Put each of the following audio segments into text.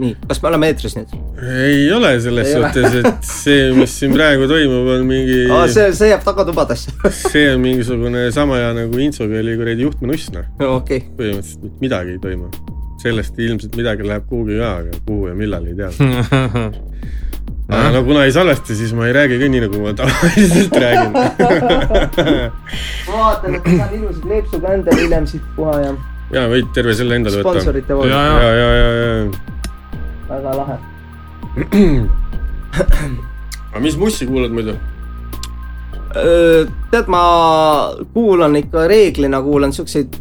nii, kas me oleme eetris nüüd? ei ole selles Ei suhtes, et see, mis siin praegu toimub, on mingi, see, see jääb tagatubadesse. see on mingisugune sama hea nagu Intsogeli kuradi juhtmenuss, noh. okei, põhimõtteliselt mitte midagi ei toimu. sellest ilmselt midagi läheb kuhugi ka, aga kuhu ja millal ei tea. aga no kuna ei salvesta, siis ma ei räägi ka nii, nagu ma tavaliselt räägin. ma vaatan, et saab ilusad leepsukandel hiljem siit puha ja ja võid terve selle endale võtta. sponsorite ja, ja, ja, ja, ja, ja. Väga lahe. aga mis mussi kuulad muidu? tead, ma kuulan ikka reeglina kuulan siukseid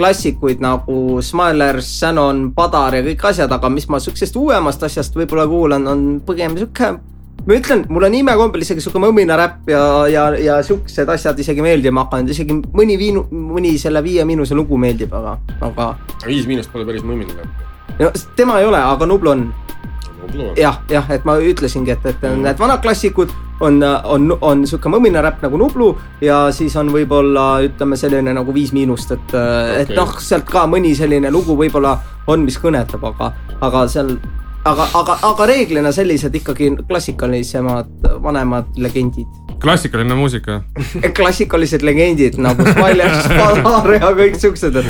klassikuid nagu Smiler, Shannon, Padar ja kõik asjad, aga mis ma siuksest uuemast asjast võib-olla kuulan, on pigem siuke ma ütlen, mul on imekombel isegi sihuke mõminaräpp ja, ja, ja siuksed asjad isegi meeldima hakanud, isegi mõni viinu, mõni selle Viie Miinuse lugu meeldib, aga, aga viis miinust pole päris mõmine läheb. No tema ei ole, aga Nublu on. Jah, jah, et ma ütlesingi, et, et need vanad klassikud on, on, on sihuke mõminaräpp nagu Nublu ja siis on võib-olla ütleme selline nagu Viis Miinust, et okay., et noh, sealt ka mõni selline lugu võib-olla on, mis kõnetab, aga, aga seal, aga, aga, aga reeglina sellised ikkagi klassikalisemad, vanemad legendid. klassikaline muusika. klassikalised legendid nagu Smiler, Spadar ja kõik siuksed, et,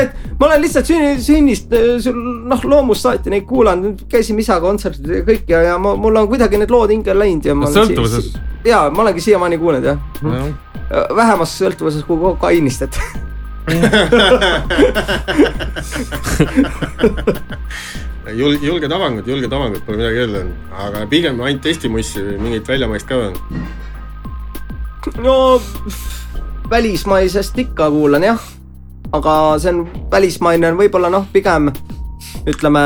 et ma olen lihtsalt sünni, sünnist sul noh, loomust saati neid kuulanud, käisime isaga kontserdil ja kõik ja, ja ma, mul on kuidagi need lood hinge läinud ja Sõltuvuses. ja ma olengi siiamaani kuulanud jah, vähemas sõltuvuses kui kokaiinist, et julge, julged avangud, julged avangud, pole midagi öelda, aga pigem ainult testimussi või mingit väljamaist ka on. no välismaisest ikka kuulan jah, aga see on välismaine on võib-olla noh, pigem ütleme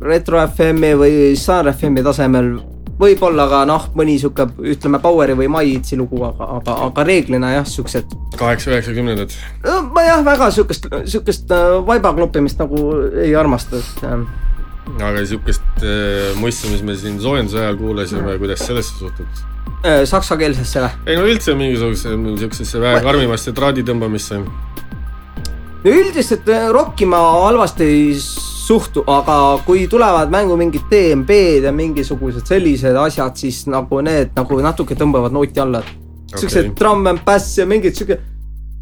Retro FM-i või Star FM-i tasemel võib-olla ka noh, mõni sihuke ütleme Poweri või Maitsi lugu, aga, aga, aga reeglina jah, siuksed. kaheksa, üheksakümnendad. ma jah, väga siukest, siukest äh, vaiba kloppimist nagu ei armasta, et aga siukest äh, mussi, mis me siin soojenduse ajal kuulasime, kuidas sellesse suhtud? äh, saksakeelsesse või? ei no üldse mingisuguse, siuksesse vähe karmimasse traadi tõmbamisse. no üldiselt äh, rocki ma halvasti ei suhtu, aga kui tulevad mängu mingid DMB-d ja mingisugused sellised asjad, siis nagu need nagu natuke tõmbavad nooti alla. siuksed Okei. trumm and bass ja mingid siuke,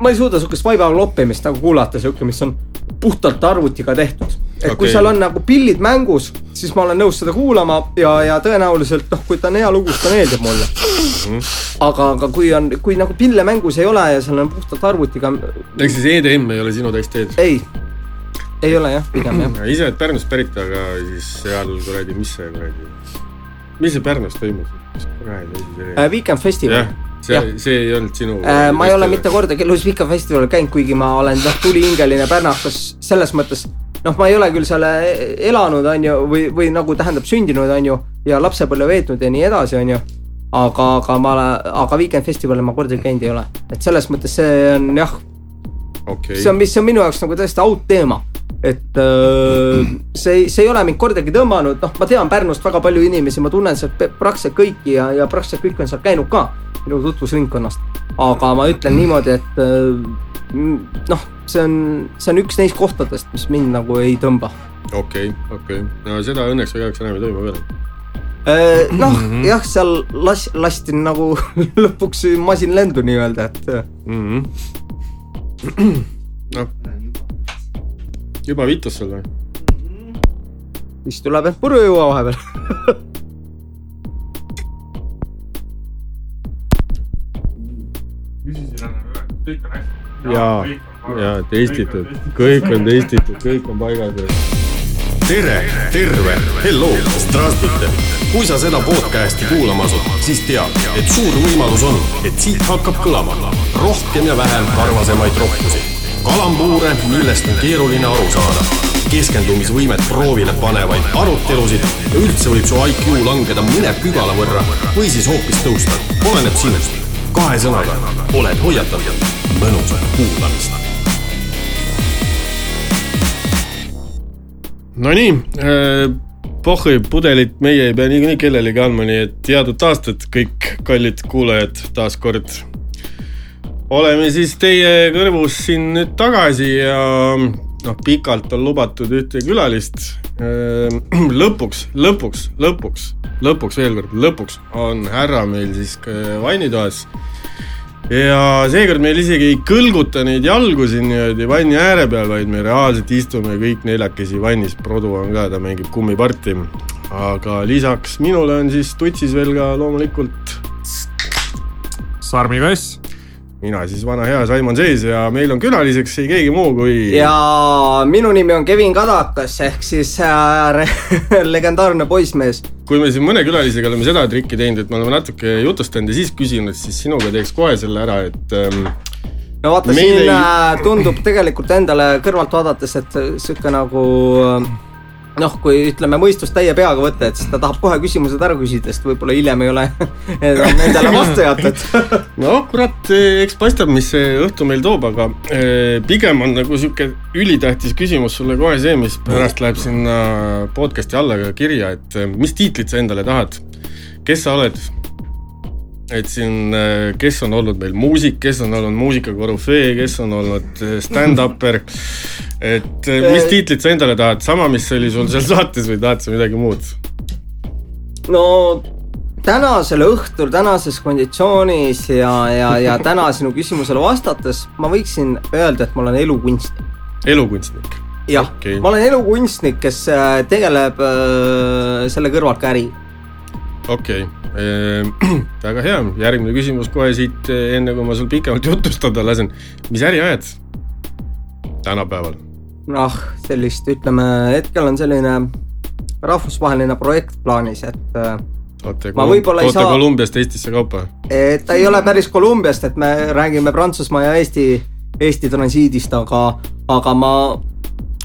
ma ei suuda siukest vaiba loppimist nagu kuulata, siuke, mis on puhtalt arvutiga tehtud. et kui Okei. seal on nagu pillid mängus, siis ma olen nõus seda kuulama ja, ja tõenäoliselt noh, kui ta on hea lugu, siis ta meeldib mulle. aga, aga kui on, kui nagu pille mängus ei ole ja seal on puhtalt arvutiga, ehk siis EDM ei ole sinu teksteed? ei, ei ole jah, pigem jah. ise oled Pärnust pärit, aga siis seal kuradi, mis see kuradi, mis see Pärnus toimus? oli? Weekend Festival jah, see, see ei olnud sinu. Äh, ma ei ole mitte kordagi elus Vika festivalil käinud, kuigi ma olen noh, tulihingeline pärnakas selles mõttes. noh, ma ei ole küll seal e- elanud, on ju, või, või nagu tähendab sündinud, on ju, ja lapsepõlve veetnud ja nii edasi, on ju. aga, aga ma, aga Weekend festivalil ma kordagi käinud ei ole, et selles mõttes see on jah, okei see on, mis on minu jaoks nagu täiesti out teema. et öö, see, see ei ole mind kordagi tõmmanud, noh, ma tean Pärnust väga palju inimesi, ma tunnen sealt praktiliselt kõiki ja, ja praktiliselt kõik on seal käinud ka minu tutvusringkonnast. aga ma ütlen niimoodi, et öö, m- noh, see on, see on üks neist kohtadest, mis mind nagu ei tõmba. okei, okei, no seda õnneks väga enam ei toimu ka. noh, jah, seal las-, lasti nagu lõpuks masin lendu nii-öelda, et öö, noh, juba vitus sul või? siis tuleb end puru juua vahepeal. jaa, jaa, testitud, kõik on testitud, kõik on paigas. tere, terve, hello, zdravstvuyte. kui sa seda podcast'i kuulama asud, siis tea, et suur võimalus on, et siit hakkab kõlama rohkem ja vähem karvasemaid rohkusi, kalambuure, millest on keeruline aru saada, keskendumisvõimet proovile panevaid arutelusid ja üldse võib su IQ langeda mõne pügala võrra või siis hoopis tõusta, oleneb sinust. kahe sõnaga. Oled hoiatatud, mõnusat kuulamist Nonii äh,, pohhui pudelit meie ei pea niikuinii kellelegi andma, nii et head aastat kõik kallid kuulajad taas kord. oleme siis teie kõrvus siin nüüd tagasi ja noh, pikalt on lubatud ühte külalist. lõpuks, lõpuks, lõpuks, lõpuks veel kord, lõpuks on härra meil siis vannitoas. Ja seekord meil isegi ei kõlguta neid jalgu siin niimoodi vanni ääre peal, vaid me reaalselt istume kõik neljakesi vannis, Produ on ka, ta mängib kummiparti. aga lisaks minule on siis tutsis veel ka loomulikult Sarmi kass. Mina siis vana hea Saimon Seis ja meil on külaliseks ei keegi muu kui ja minu nimi on Kevin Kadakas ehk siis äh, legendaarne poissmees. kui me siin mõne külalisega oleme seda trikki teinud, et me oleme natuke jutustanud ja siis küsinud, siis sinuga teeks kohe selle ära, et ähm, no vaata, siin ei- ei... tundub tegelikult endale kõrvalt vaadates, et sihuke nagu äh, noh, kui ütleme mõistust täie peaga võtta, et siis ta tahab kohe küsimused ära küsida, sest võib-olla hiljem ei ole nendele vastu jäetud. no kurat, eks paistab, mis see õhtu meil toob, aga äh, pigem on nagu sihuke ülitähtis küsimus sulle kohe see, mis pärast läheb sinna podcast'i alla ka kirja, et äh, mis tiitlit sa endale tahad, kes sa oled? et siin, kes on olnud meil muusik, kes on olnud muusika korüfee, kes on olnud stand-upper, et äh, mis tiitlit sa endale tahad, sama, mis oli sul seal saates või tahad sa midagi muud? no tänasel õhtul, tänases konditsioonis ja, ja, ja täna sinu küsimusele vastates ma võiksin öelda, et ma olen elukunstnik. elukunstnik. jah okay., ma olen elukunstnik, kes äh, tegeleb äh, selle kõrvalt ka äriga. okei okay. väga hea, järgmine küsimus kohe siit, enne kui ma sul pikemalt jutustada lasen. mis äri ajad tänapäeval? noh, sellist, ütleme hetkel on selline rahvusvaheline projekt plaanis, et äh, toote Ma võib-olla ei saa- Kolumbiast Eestisse kaupa? et ta ei ole päris Kolumbiast, et me räägime Prantsusmaa ja Eesti, Eesti transiidist, aga, aga ma,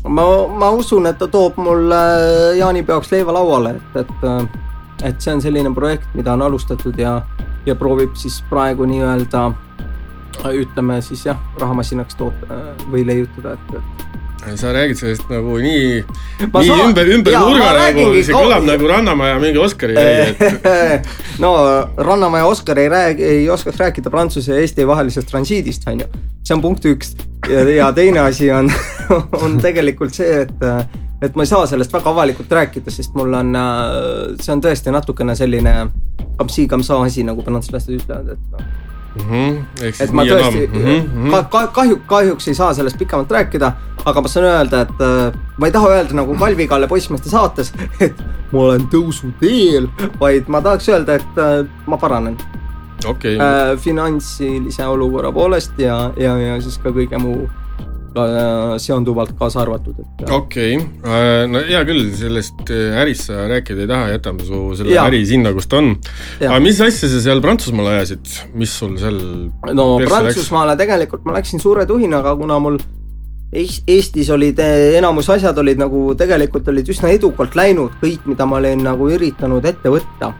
ma, ma usun, et ta toob mulle jaanipeoks leiva lauale, et, et, et see on selline projekt, mida on alustatud ja, ja proovib siis praegu nii-öelda ütleme siis jah, rahamasinaks toota või leiutada, et, et sa räägid sellest nagu nii, nii saan- ümber, ümber jaa, nurga nagu, see kõlab nagu Rannamaja mingi Oscari jäi, et no Rannamäe Oskar ei räägi, ei oskaks rääkida Prantsuse ja Eesti vahelisest transiidist, on ju. see on punkt üks. Ja, ja teine asi on, on tegelikult see, et, et ma ei saa sellest väga avalikult rääkida, sest mul on, see on tõesti natukene selline kamsi-kamsa asi, nagu prantslased ütlevad, et noh Mhm, ehk siis et ma tõesti Mhm, mhm. ka, ka, kahju, kahjuks ei saa sellest pikemalt rääkida, aga ma saan öelda, et äh, ma ei taha öelda nagu Kalvi Kalle poissmeeste saates, et ma olen tõusuteel, vaid ma tahaks öelda, et äh, ma paranen. Okei, äh, finantsilise olukorra poolest ja, ja, ja siis ka kõige muu seonduvalt kaasa arvatud, et äh, okei, no hea küll, sellest äh, ärist sa rääkida ei taha, jätame su selle Jaa. äri sinna, kus ta on. Aga mis asja sa seal Prantsusmaal ajasid, mis sul seal no persse läks? Prantsusmaale tegelikult ma läksin suure tuhinaga, kuna mul Eest- Eestis olid enamus asjad olid nagu tegelikult olid üsna edukalt läinud, kõik, mida ma olin nagu üritanud ette võtta.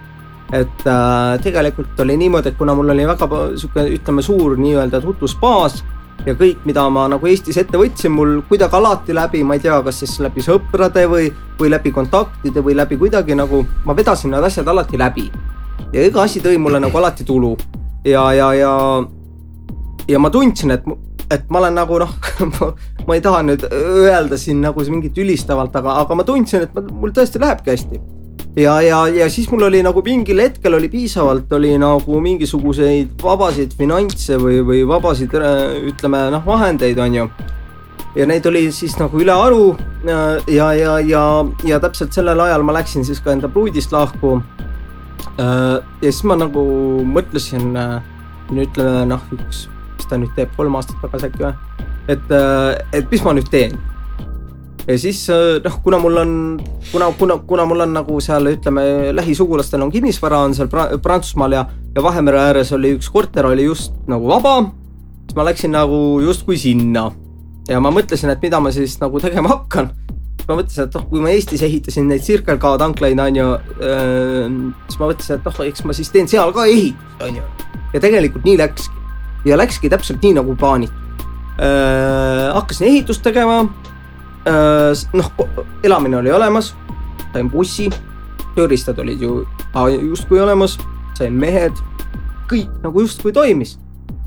et äh, tegelikult oli niimoodi, et kuna mul oli väga sihuke, ütleme suur nii-öelda tutvusbaas ja kõik, mida ma nagu Eestis ette võtsin, mul kuidagi alati läbi, ma ei tea, kas siis läbi sõprade või, või läbi kontaktide või läbi kuidagi nagu ma vedasin need asjad alati läbi ja iga asi tõi mulle nagu alati tulu ja, ja, ja, ja ma tundsin, et, et ma olen nagu noh, ma ei taha nüüd öelda siin nagu mingit ülistavalt, aga, aga ma tundsin, et ma, mul tõesti lähebki hästi. ja, ja, ja siis mul oli nagu mingil hetkel oli piisavalt, oli nagu mingisuguseid vabasid finantse või, või vabasid ütleme noh, vahendeid on ju ja neid oli siis nagu ülearu ja, ja, ja, ja, ja täpselt sellel ajal ma läksin siis ka enda pruudist lahku. ja siis ma nagu mõtlesin, ütleme noh, üks, mis ta nüüd teeb, kolm aastat tagasi äkki või, et, et mis ma nüüd teen. Ja siis noh, kuna mul on, kuna, kuna, kuna mul on nagu seal ütleme, lähisugulastel on kinnisvara on seal pra Prantsusmaal ja, ja Vahemere ääres oli üks korter oli just nagu vaba, siis ma läksin nagu justkui sinna ja ma mõtlesin, et mida ma siis nagu tegema hakkan. ma mõtlesin, et noh, kui ma Eestis ehitasin neid Circle K tanklaid, on ju, siis ma mõtlesin, et noh, eks ma siis teen seal ka ehitust, on ju. ja tegelikult nii läkski ja läkski täpselt nii nagu plaanitud. hakkasin ehitust tegema. noh, elamine oli olemas, sain bussi, tööriistad olid ju justkui olemas, sain mehed, kõik nagu justkui toimis,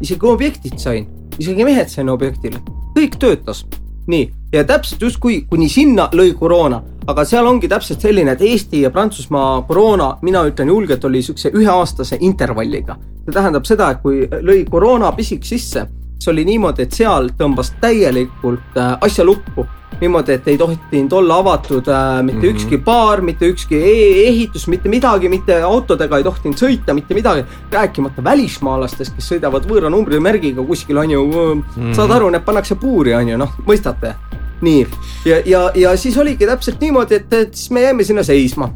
isegi objektid sain, isegi mehed sain objektile, kõik töötas. nii, ja täpselt justkui kuni sinna lõi koroona, aga seal ongi täpselt selline, et Eesti ja Prantsusmaa koroona, mina ütlen julgelt, oli siukse üheaastase intervalliga. see tähendab seda, et kui lõi koroona pisik sisse, see oli niimoodi, et seal tõmbas täielikult äh, asja lukku niimoodi, et ei tohtinud olla avatud äh, mitte mm -hmm. ükski baar, mitte ükski e ehitus, mitte midagi, mitte autodega ei tohtinud sõita, mitte midagi. rääkimata välismaalastest, kes sõidavad võõra numbrimärgiga kuskil on ju mm, -hmm. saad aru, need pannakse puuri, on ju, noh, mõistate. nii, ja, ja, ja siis oligi täpselt niimoodi, et, et siis me jäime sinna seisma.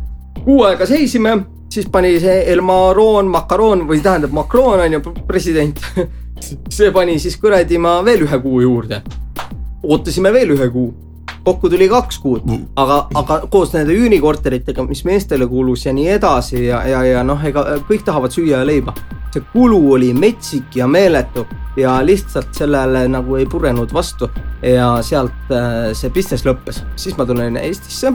kuu aega seisime, siis pani see Elmaron, Macaron või tähendab Macron on ju president see pani siis kuradi ma veel ühe kuu juurde. ootasime veel ühe kuu. Kokku tuli kaks kuud, mm. aga, aga koos nende üürikorteritega, mis meestele kuulus ja nii edasi ja, ja, ja noh, ega kõik tahavad süüa ja leiba. see kulu oli metsik ja meeletu ja lihtsalt sellele nagu ei purenud vastu. Ja sealt äh, see business lõppes, siis ma tulen Eestisse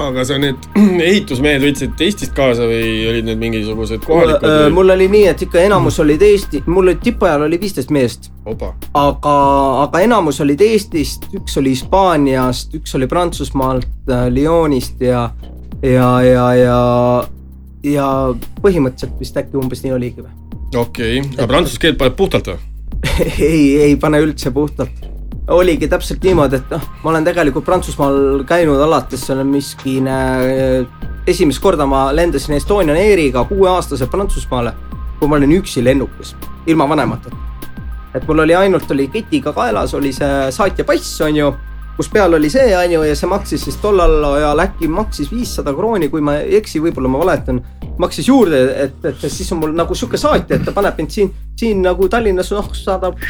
aga sa need ehitusmehed võtsid Eestist kaasa või olid need mingisugused kohalikud? Äh, mul oli nii, et ikka enamus olid Eesti, mul oli tippajal oli viisteist meest. aga, aga enamus olid Eestist, üks oli Hispaaniast, üks oli Prantsusmaalt, äh, Lyonist ja, ja, ja, ja, ja põhimõtteliselt vist äkki umbes nii oligi või? okei okay., aga prantsuse keelt paned puhtalt või ei, ei pane üldse puhtalt oligi täpselt niimoodi, et noh, ma olen tegelikult Prantsusmaal käinud alates seal miskine, esimest korda ma lendasin Estonian Airiga kuueaastaselt Prantsusmaale, kui ma olin üksi lennukis, ilma vanemateta. et mul oli ainult, oli ketiga kaelas, oli see saatja pass, on ju kus peal oli see, on ju, ja see maksis siis tollal ajal äkki maksis viissada krooni, kui ma ei eksi, võib-olla ma valetan. maksis juurde, et, et siis on mul nagu sihuke saatja, et ta paneb mind siin, siin nagu Tallinnas, noh, saadab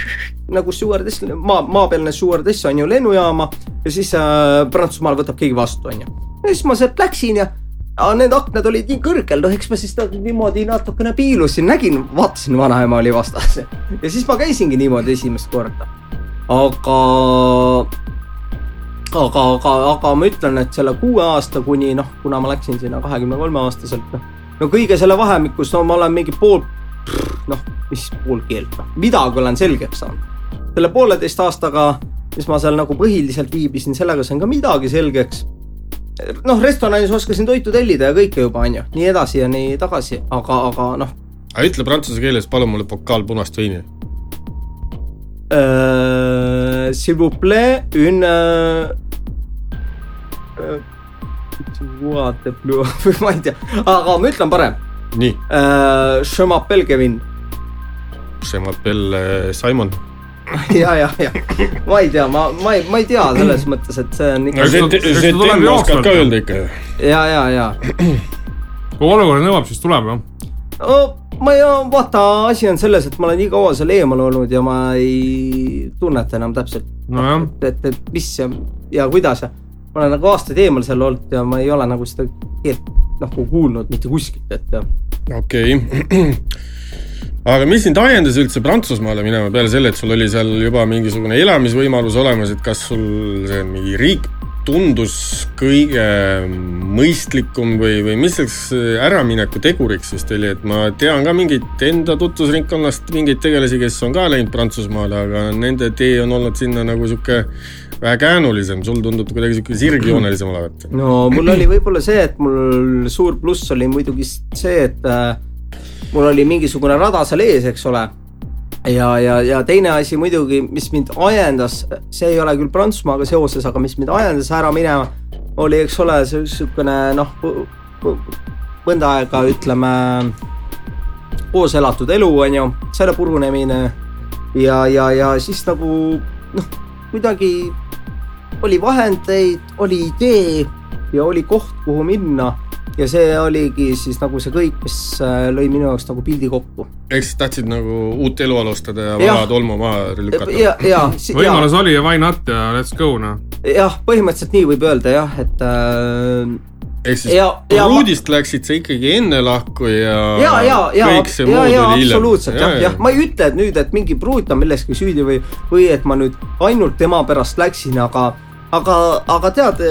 nagu stjuardess, maa, maapealne stjuardess on ju lennujaama ja siis äh, Prantsusmaal võtab keegi vastu, on ju. ja siis ma sealt läksin ja aga need aknad olid nii kõrgel, noh, eks ma siis niimoodi natukene piilusin, nägin, vaatasin, vanaema oli vastas. ja siis ma käisingi niimoodi esimest korda. aga aga, aga, aga ma ütlen, et selle kuue aasta kuni noh, kuna ma läksin sinna kahekümne kolme aastaselt, noh. no kõige selle vahemikus, no ma olen mingi pool, noh, mis pool keelt, noh, midagi olen selgeks saanud. selle pooleteist aastaga, mis ma seal nagu põhiliselt viibisin, sellega sain ka midagi selgeks. noh, restoranis oskasin toitu tellida ja kõike juba, on ju, nii edasi ja nii tagasi, aga, aga noh. aga ütle prantsuse keeles, palun mulle pokaal punast veini Uh, s'il vous plaît, une What the blue või ma ei tea, aga ma ütlen parem. nii uh,. Je m'appelle Kevin. Je m'appelle Simon ja, ja, ja ma ei tea, ma, ma ei, ma ei tea selles mõttes, et see on ikka. see, see temm oskad ka öelda ikka. ja, ja, ja. kui olukord nõuab, siis tuleb jah no, ma ei, vaata, asi on selles, et ma olen nii kaua seal eemal olnud ja ma ei tunneta enam täpselt no,. et, et, et mis ja, ja kuidas ja ma olen nagu aastaid eemal seal olnud ja ma ei ole nagu seda keelt nagu kuulnud mitte kuskilt, et. okei okay. aga mis sind ajendas üldse Prantsusmaale minema peale selle, et sul oli seal juba mingisugune elamisvõimalus olemas, et kas sul see mingi riik tundus kõige mõistlikum või, või mis selleks äramineku teguriks vist oli, et ma tean ka mingeid enda tutvusringkonnast mingeid tegelasi, kes on ka läinud Prantsusmaale, aga nende tee on olnud sinna nagu sihuke vähe käänulisem, sul tundub kuidagi sihuke sirgjoonelisem olevat. no mul oli võib-olla see, et mul suur pluss oli muidugi see, et äh, mul oli mingisugune rada seal ees, eks ole. Ja, ja, ja teine asi muidugi, mis mind ajendas, see ei ole küll Prantsusmaaga seoses, aga mis mind ajendas ära minema, oli, eks ole, see sihukene noh, mõnda aega ütleme koos elatud elu, on ju, selle purunemine. Ja, ja, ja siis nagu noh, kuidagi oli vahendeid, oli idee ja oli koht, kuhu minna ja see oligi siis nagu see kõik, mis äh, lõi minu jaoks nagu pildi kokku. ehk siis tahtsid nagu uut elu alustada ja vana tolmu maha lükata? ja, ja. võimalus oli ja why not ja let's go noh. jah, põhimõtteliselt nii võib öelda jah, et äh, ehk siis ja, pruudist ja, läksid sa ikkagi enne lahku ja, ja, ja, ja, kõik see muud oli hiljem. absoluutselt jah, jah, ma ei ütle, et nüüd, et mingi pruut on milleski süüdi või, või et ma nüüd ainult tema pärast läksin, aga aga, aga tead,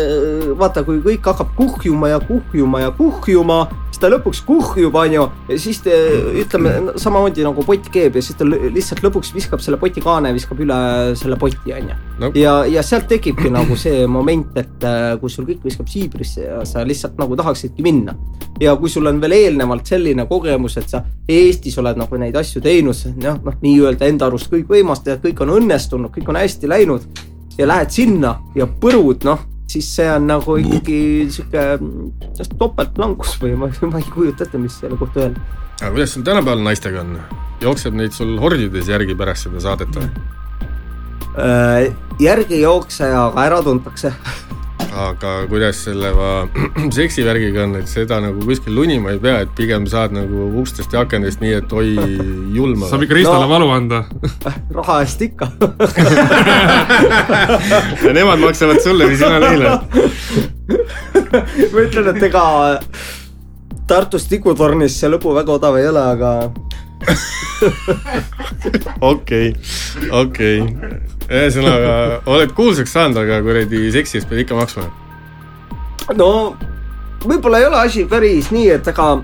vaata, kui kõik hakkab kuhjuma ja kuhjuma ja kuhjuma, siis ta lõpuks kuhjub, onju, ja siis te ütleme samamoodi nagu pott keeb ja siis ta lihtsalt lõpuks viskab selle poti kaane, viskab üle selle poti, onju. no ja, ja sealt tekibki nagu see moment, et äh, kui sul kõik viskab siibrisse ja sa lihtsalt nagu tahaksidki minna. ja kui sul on veel eelnevalt selline kogemus, et sa Eestis oled nagu neid asju teinud, noh, noh, nii-öelda enda arust kõikvõimast ja kõik on õnnestunud, kõik on hästi läinud ja lähed sinna ja põrud, noh, siis see on nagu ikkagi sihuke mm, topeltlangus või ma, ma ei kujuta ette, mis selle kohta öelda. aga kuidas sul tänapäeval naistega on? jookseb neid sul hordides järgi pärast seda saadet või? Äh, järgi ei jookse, aga ära tuntakse. aga kuidas selle seksivärgiga on, et seda nagu kuskil lunima ei pea, et pigem saad nagu ustest ja akendest nii, et oi julma. saab ikka Ristale No. valu anda. raha eest ikka ja nemad maksavad sulle või sina neile. ma ütlen, et ega Tartus tikutornis see lõbu väga odav ei ole, aga okei, okei. ühesõnaga, oled kuulsaks saanud, aga kuradi seksi eest pead ikka maksma. no võib-olla ei ole asi päris nii, et ega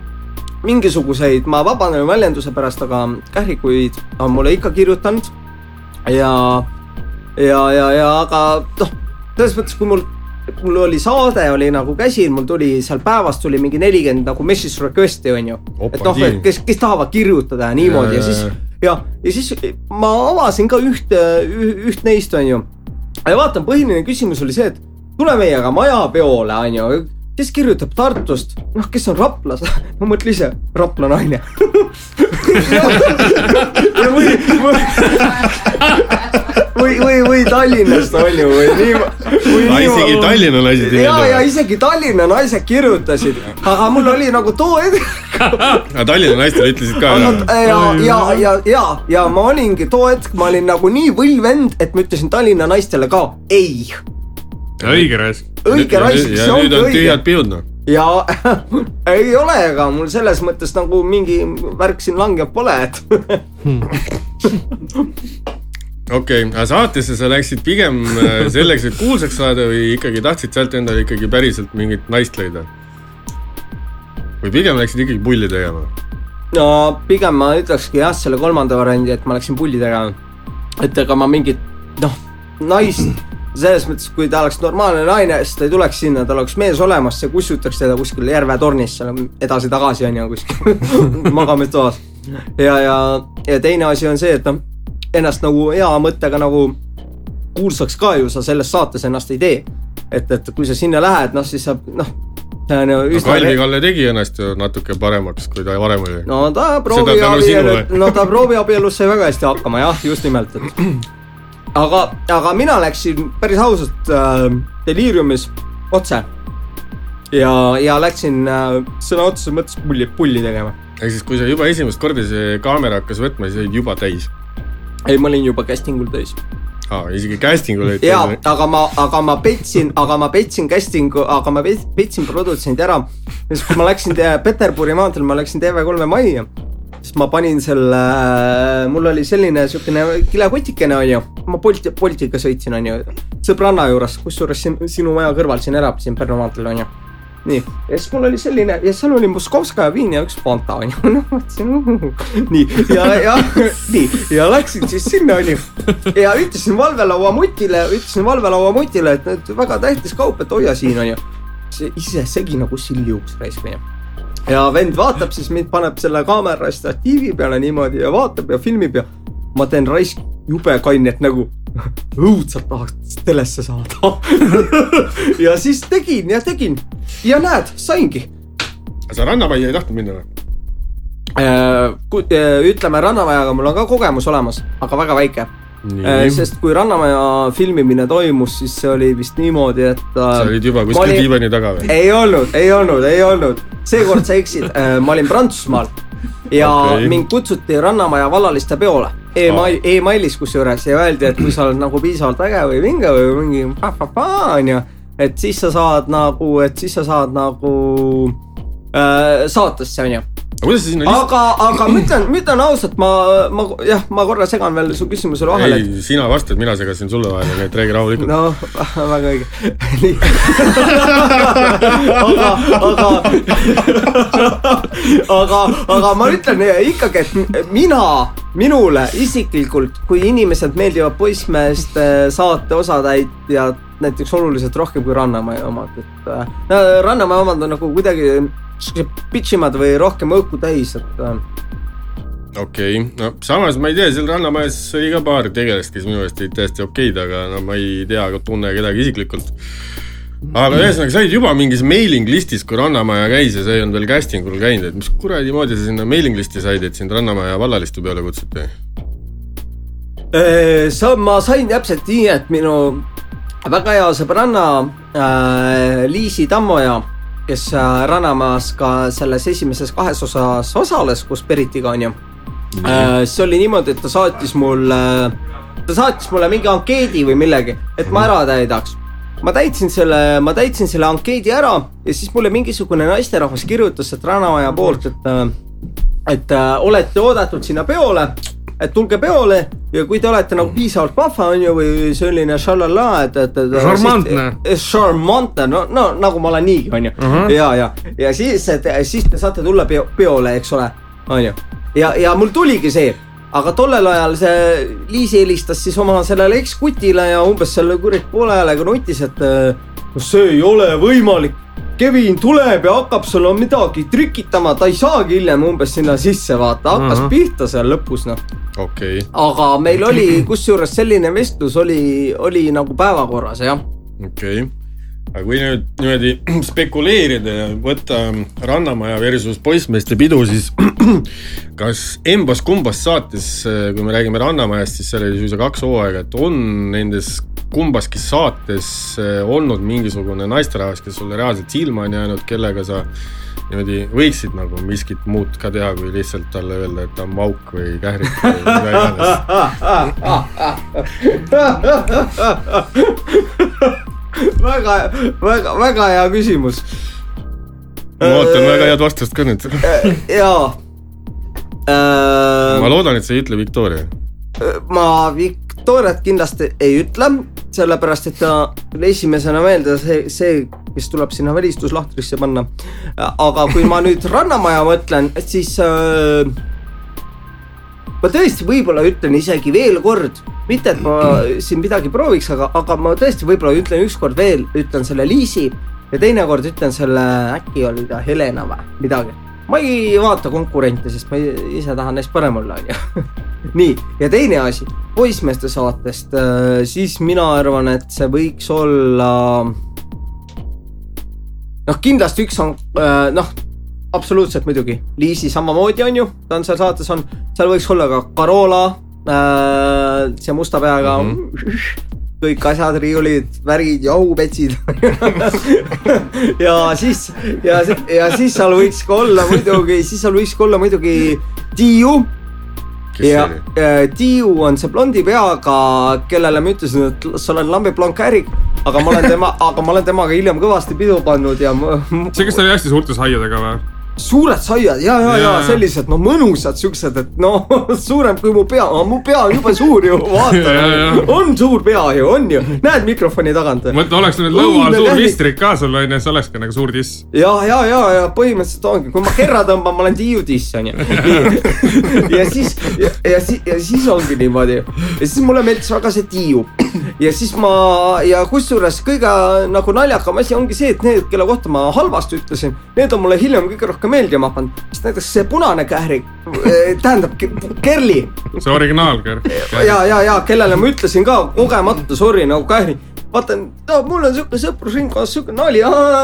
mingisuguseid, ma vabandan väljenduse pärast, aga kährikuid on mulle ikka kirjutanud ja, ja, ja, ja aga noh, selles mõttes, kui mul, mul oli saade oli nagu käsil, mul tuli seal päevas tuli mingi nelikümmend nagu message request'i onju. et noh, et kes, kes tahavad kirjutada ja niimoodi ja, Ja, ja siis ja, ja, siis ma avasin ka ühte, üht neist onju. ja vaatan, põhiline küsimus oli see, et tule meiega majapeole onju, kes kirjutab Tartust, noh, kes on Raplas, ma mõtlen ise, Rapla naine. ja või, või, või, Tallinnast onju või nii. Aa, isegi Tallinna naised ei ja, meeldi ja või? isegi Tallinna naised kirjutasid, aga mul oli nagu too hetk aga Tallinna naistele ütlesid ka aga ära? ja, ja, ja, ja, ja ma olingi too hetk, ma olin nagu nii võll vend, et ma ütlesin Tallinna naistele ka ei. õige raisk. õige raisk, see ja nüüd ongi on õige tühjad. piud noh. ja ei ole, ega mul selles mõttes nagu mingi värk siin langev pole, et okei okay,, aga saatesse sa läksid pigem äh, selleks, et kuulsaks saada või ikkagi tahtsid sealt endale ikkagi päriselt mingit naist leida? või pigem läksid ikkagi pulli tegema? no pigem ma ütlekski jah, selle kolmanda variandi, et ma läksin pulli tegema. et ega ma mingit noh, naist selles mõttes, kui ta oleks normaalne naine, siis ta ei tuleks sinna, tal oleks mees olemas, see kussutaks teda kuskil Järve tornis seal edasi-tagasi on ju kuskil magamistoas. ja, ja, ja teine asi on see, et noh, ennast nagu hea mõttega nagu kuulsaks ka ju sa selles saates ennast ei tee. et, et kui sa sinna lähed, noh siis sa noh, no üsna Kalvi Kalle tegi ennast ju natuke paremaks, kui ta varem oli. no ta prooviabielu no ta prooviabielus sai väga hästi hakkama jah, just nimelt, et aga, aga mina läksin päris ausalt äh, Deliriumis otse. ja, ja läksin äh, sõna otseses mõttes pulli, pulli tegema. ehk siis, kui sa juba esimest korda see kaamera hakkas võtma, siis olid juba täis. ei, ma olin juba casting ul täis. aa, isegi casting ul olid ja täis. aga ma, aga ma petsin, aga ma petsin casting'u, aga ma pet- petsin produtsendi ära. siis kui ma läksin te- Peterburi maanteel, ma läksin TV3 majja. siis ma panin selle, mul oli selline siukene kilekotikene onju, ma Bolti, Boltiga sõitsin onju, sõbranna juures, kusjuures sinu maja kõrval siin elab siin Pärnu maanteel onju nii, ja siis mul oli selline ja seal oli Moskovskaja viin ja üks Fanta onju, noh mõtlesin nii ja, ja nii ja läksin siis sinna onju ja ütlesin valvelaua mutile, ütlesin valvelaua mutile, et nüüd väga tähtis kaup, et hoia siin onju. see ise segi nagu siljuks raisk onju. ja vend vaatab siis mind, paneb selle kaamera statiivi peale niimoodi ja vaatab ja filmib ja ma teen raisk jube kainet nägu. Õudselt tahaks telesse saada. ja siis tegin ja tegin ja näed, saingi sa Rannamajja ei tahtnud minna või? Äh, ütleme Rannamajaga mul on ka kogemus olemas, aga väga väike. nii, sest kui Rannamaja filmimine toimus, siis see oli vist niimoodi, et. sa olid juba kuskil olin... diivani taga või? ei olnud, ei olnud, ei olnud, seekord sa eksid, ma olin Prantsusmaal ja okay. mind kutsuti Rannamaja vallaliste peole e. e-mail, e-mailis kusjuures ja öeldi, et kui sa oled nagu piisavalt äge või vinge või mingi onju, et siis sa saad nagu, et siis sa saad nagu äh, saatesse onju kuidas sa sinna lihtsalt, aga, aga ma ütlen, ma ütlen ausalt, ma, ma jah, ma korra segan veel su küsimusele vahele, et ei, sina vastad, mina segasin sulle vahele, nii et räägi rahulikult no. no väga õige. nii, aga, aga, aga, aga ma ütlen ikkagi, et mina, minule isiklikult, kui inimesed meeldivad poissmeeste saate osatäitjad näiteks oluliselt rohkem kui Rannamaja omad, et äh, Rannamaja omad on nagu kuidagi siuksed pitchimad või rohkem õhku täis, et äh, okei okay., no samas ma ei tea, seal Rannamajas oli ka paar tegelast, kes minu meelest olid täiesti okeid, aga no ma ei tea, tunne kedagi isiklikult. aga ühesõnaga, sa olid juba mingis mailing listis, kui Rannamaja käis ja sa ei olnud veel casting ul käinud, et mis kuradi moodi sa sinna mailing listi said, et sind Rannamaja vallalistu peale kutsuti? Äh, sa, ma sain täpselt nii, et minu väga hea sõbranna äh, Liisi Tammoja, kes äh, Rannamaas ka selles esimeses kahes osas osales koos Peritiga onju äh,. see oli niimoodi, et ta saatis mulle ta saatis mulle mingi ankeedi või millegi, et ma ära täidaks. ma täitsin selle, ma täitsin selle ankeedi ära ja siis mulle mingisugune naisterahvas kirjutas, et Rannamaja poolt, et äh, et äh, olete oodatud sinna peole, et tulge peole ja kui te olete nagu piisavalt vahva on ju või selline šalala, et, et, et. Šarmantne.. Šarmantne, no, no nagu ma olen niigi, on ju Ahah. ja, ja, ja siis, siis te saate tulla peo, peole, eks ole, on ju. ja, ja mul tuligi see, aga tollel ajal see Liisi helistas siis oma sellele ekskutile ja umbes selle kurat poole häälega nutis, et no see ei ole võimalik. Kevin tuleb ja hakkab sulle midagi trikitama, ta ei saagi hiljem umbes sinna sisse vaata, hakkas Ahah. pihta seal lõpus noh. okei okay., aga meil oli kusjuures selline vestlus oli, oli nagu päevakorras jah. okei okay.. Aga kui nüüd niimoodi spekuleerida ja võtta Rannamaja versus poissmeeste pidu, siis kas embas-kumbas saates, kui me räägime Rannamajast, siis seal oli suisa kaks hooaega, et on nendes kumbaski saates eh, olnud mingisugune naisterahvas, kes sulle reaalselt silma on jäänud, kellega sa niimoodi võiksid nagu miskit muud ka teha, kui lihtsalt talle öelda, et ta on mauk või kährik või mida iganes. väga, väga, väga hea küsimus. ma ootan väga head vastust ka nüüd. jaa. ma loodan, et sa ei ütle Victoria. ma Victoriat kindlasti ei ütle, sellepärast et ta esimesena meelde see, see, kes tuleb sinna välistuslahtrisse panna. aga kui ma nüüd Rannamaja mõtlen, et siis äh, ma tõesti võib-olla ütlen isegi veel kord, mitte et ma siin midagi prooviks, aga, aga ma tõesti võib-olla ütlen ükskord veel, ütlen selle Liisi ja teinekord ütlen selle, äkki oli ta Helena või midagi. ma ei vaata konkurente, sest ma ise tahan neist parem olla, onju. nii, ja teine asi, poissmeeste saatest, siis mina arvan, et see võiks olla. noh, kindlasti üks on äh, noh, absoluutselt muidugi, Liisi samamoodi on ju, ta on seal saates on, seal võiks olla ka Carola äh,, see musta peaga. Mm. -hmm kõik asjad, riiulid, värgid, jahupetsid. Ja siis ja, ja siis seal võiks ka olla muidugi, siis seal võiks ka olla muidugi Tiiu. Ja äh, Tiiu on see blondi peaga, kellele ma ütlesin, et sa oled lambi blonkärik, aga ma olen tema, aga ma olen temaga hiljem kõvasti pidu pannud ja ma, see, kes oli hästi suurte saiadega või? Suured saiad ja, ja, ja sellised no mõnusad siuksed, et no suurem kui mu pea, mu pea on jube suur ju, vaata. On suur pea ju, on ju, näed mikrofoni tagant. mõtle, oleks nüüd lõua all suur listrik ka sul onju, see olekski nagu suur diss. ja, ja, ja, ja põhimõtteliselt ongi, kui ma kerra tõmban, ma olen Tiiu tiss onju. ja siis, ja, ja siis, ja siis ongi niimoodi. Ja siis mulle meeldis väga see Tiiu. Ja siis ma ja kusjuures kõige nagu naljakam asi ongi see, et need, kelle kohta ma halvasti ütlesin, need on mulle hiljem kõige rohkem meeldima hakanud, sest näiteks see punane kährik, tähendab Ke- Kerli see originaal, Ger. ja, ja, ja kellele ma ütlesin ka kogemata sorry nagu kähri. vaata no,, mul on siuke sõprusringkonnas siuke nali,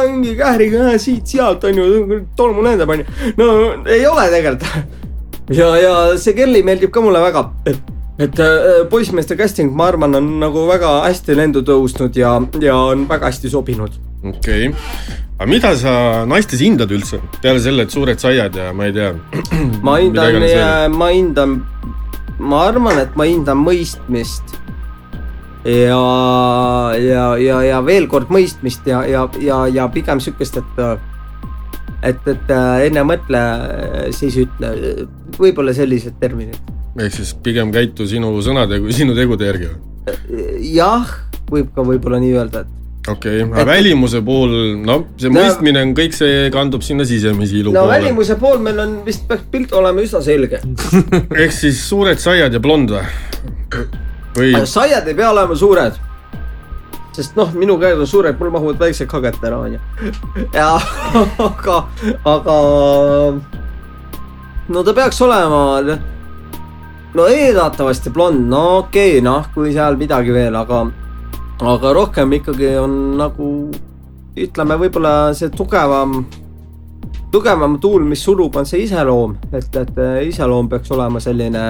mingi kähriga siit-sealt on ju, tolmu lendab on ju. no ei ole tegelikult. ja, ja see Kelly meeldib ka mulle väga, et, et äh, poissmeeste casting, ma arvan, on nagu väga hästi lendu tõusnud ja, ja on väga hästi sobinud. Okei okay., aga mida sa naistes hindad üldse, peale selle, et suured saiad ja ma ei tea. ma hindan veel., ma hindan, ma arvan, et ma hindan mõistmist. ja, ja, ja, ja veel kord mõistmist ja, ja, ja, ja pigem sihukest, et, et, et äh, enne mõtle, siis ütle, võib-olla sellised terminid. ehk siis pigem käitu sinu sõnade kui sinu tegude järgi või? jah, võib ka võib-olla nii öelda, et okei okay., aga välimuse puhul, no see No- mõistmine on kõik see kandub sinna sisemisi ilu no poole. välimuse pool meil on vist peaks pilt olema üsna selge. ehk siis suured saiad ja blond või? või saiad ei pea olema suured. sest noh, minu käed on suured, mul mahuvad väiksed kaget ära, onju. ja aga, aga no ta peaks olema, no eeldatavasti blond, no okei okay,, noh, kui seal midagi veel, aga, aga rohkem ikkagi on nagu ütleme, võib-olla see tugevam, tugevam tuul, mis surub, on see iseloom, et, et iseloom peaks olema selline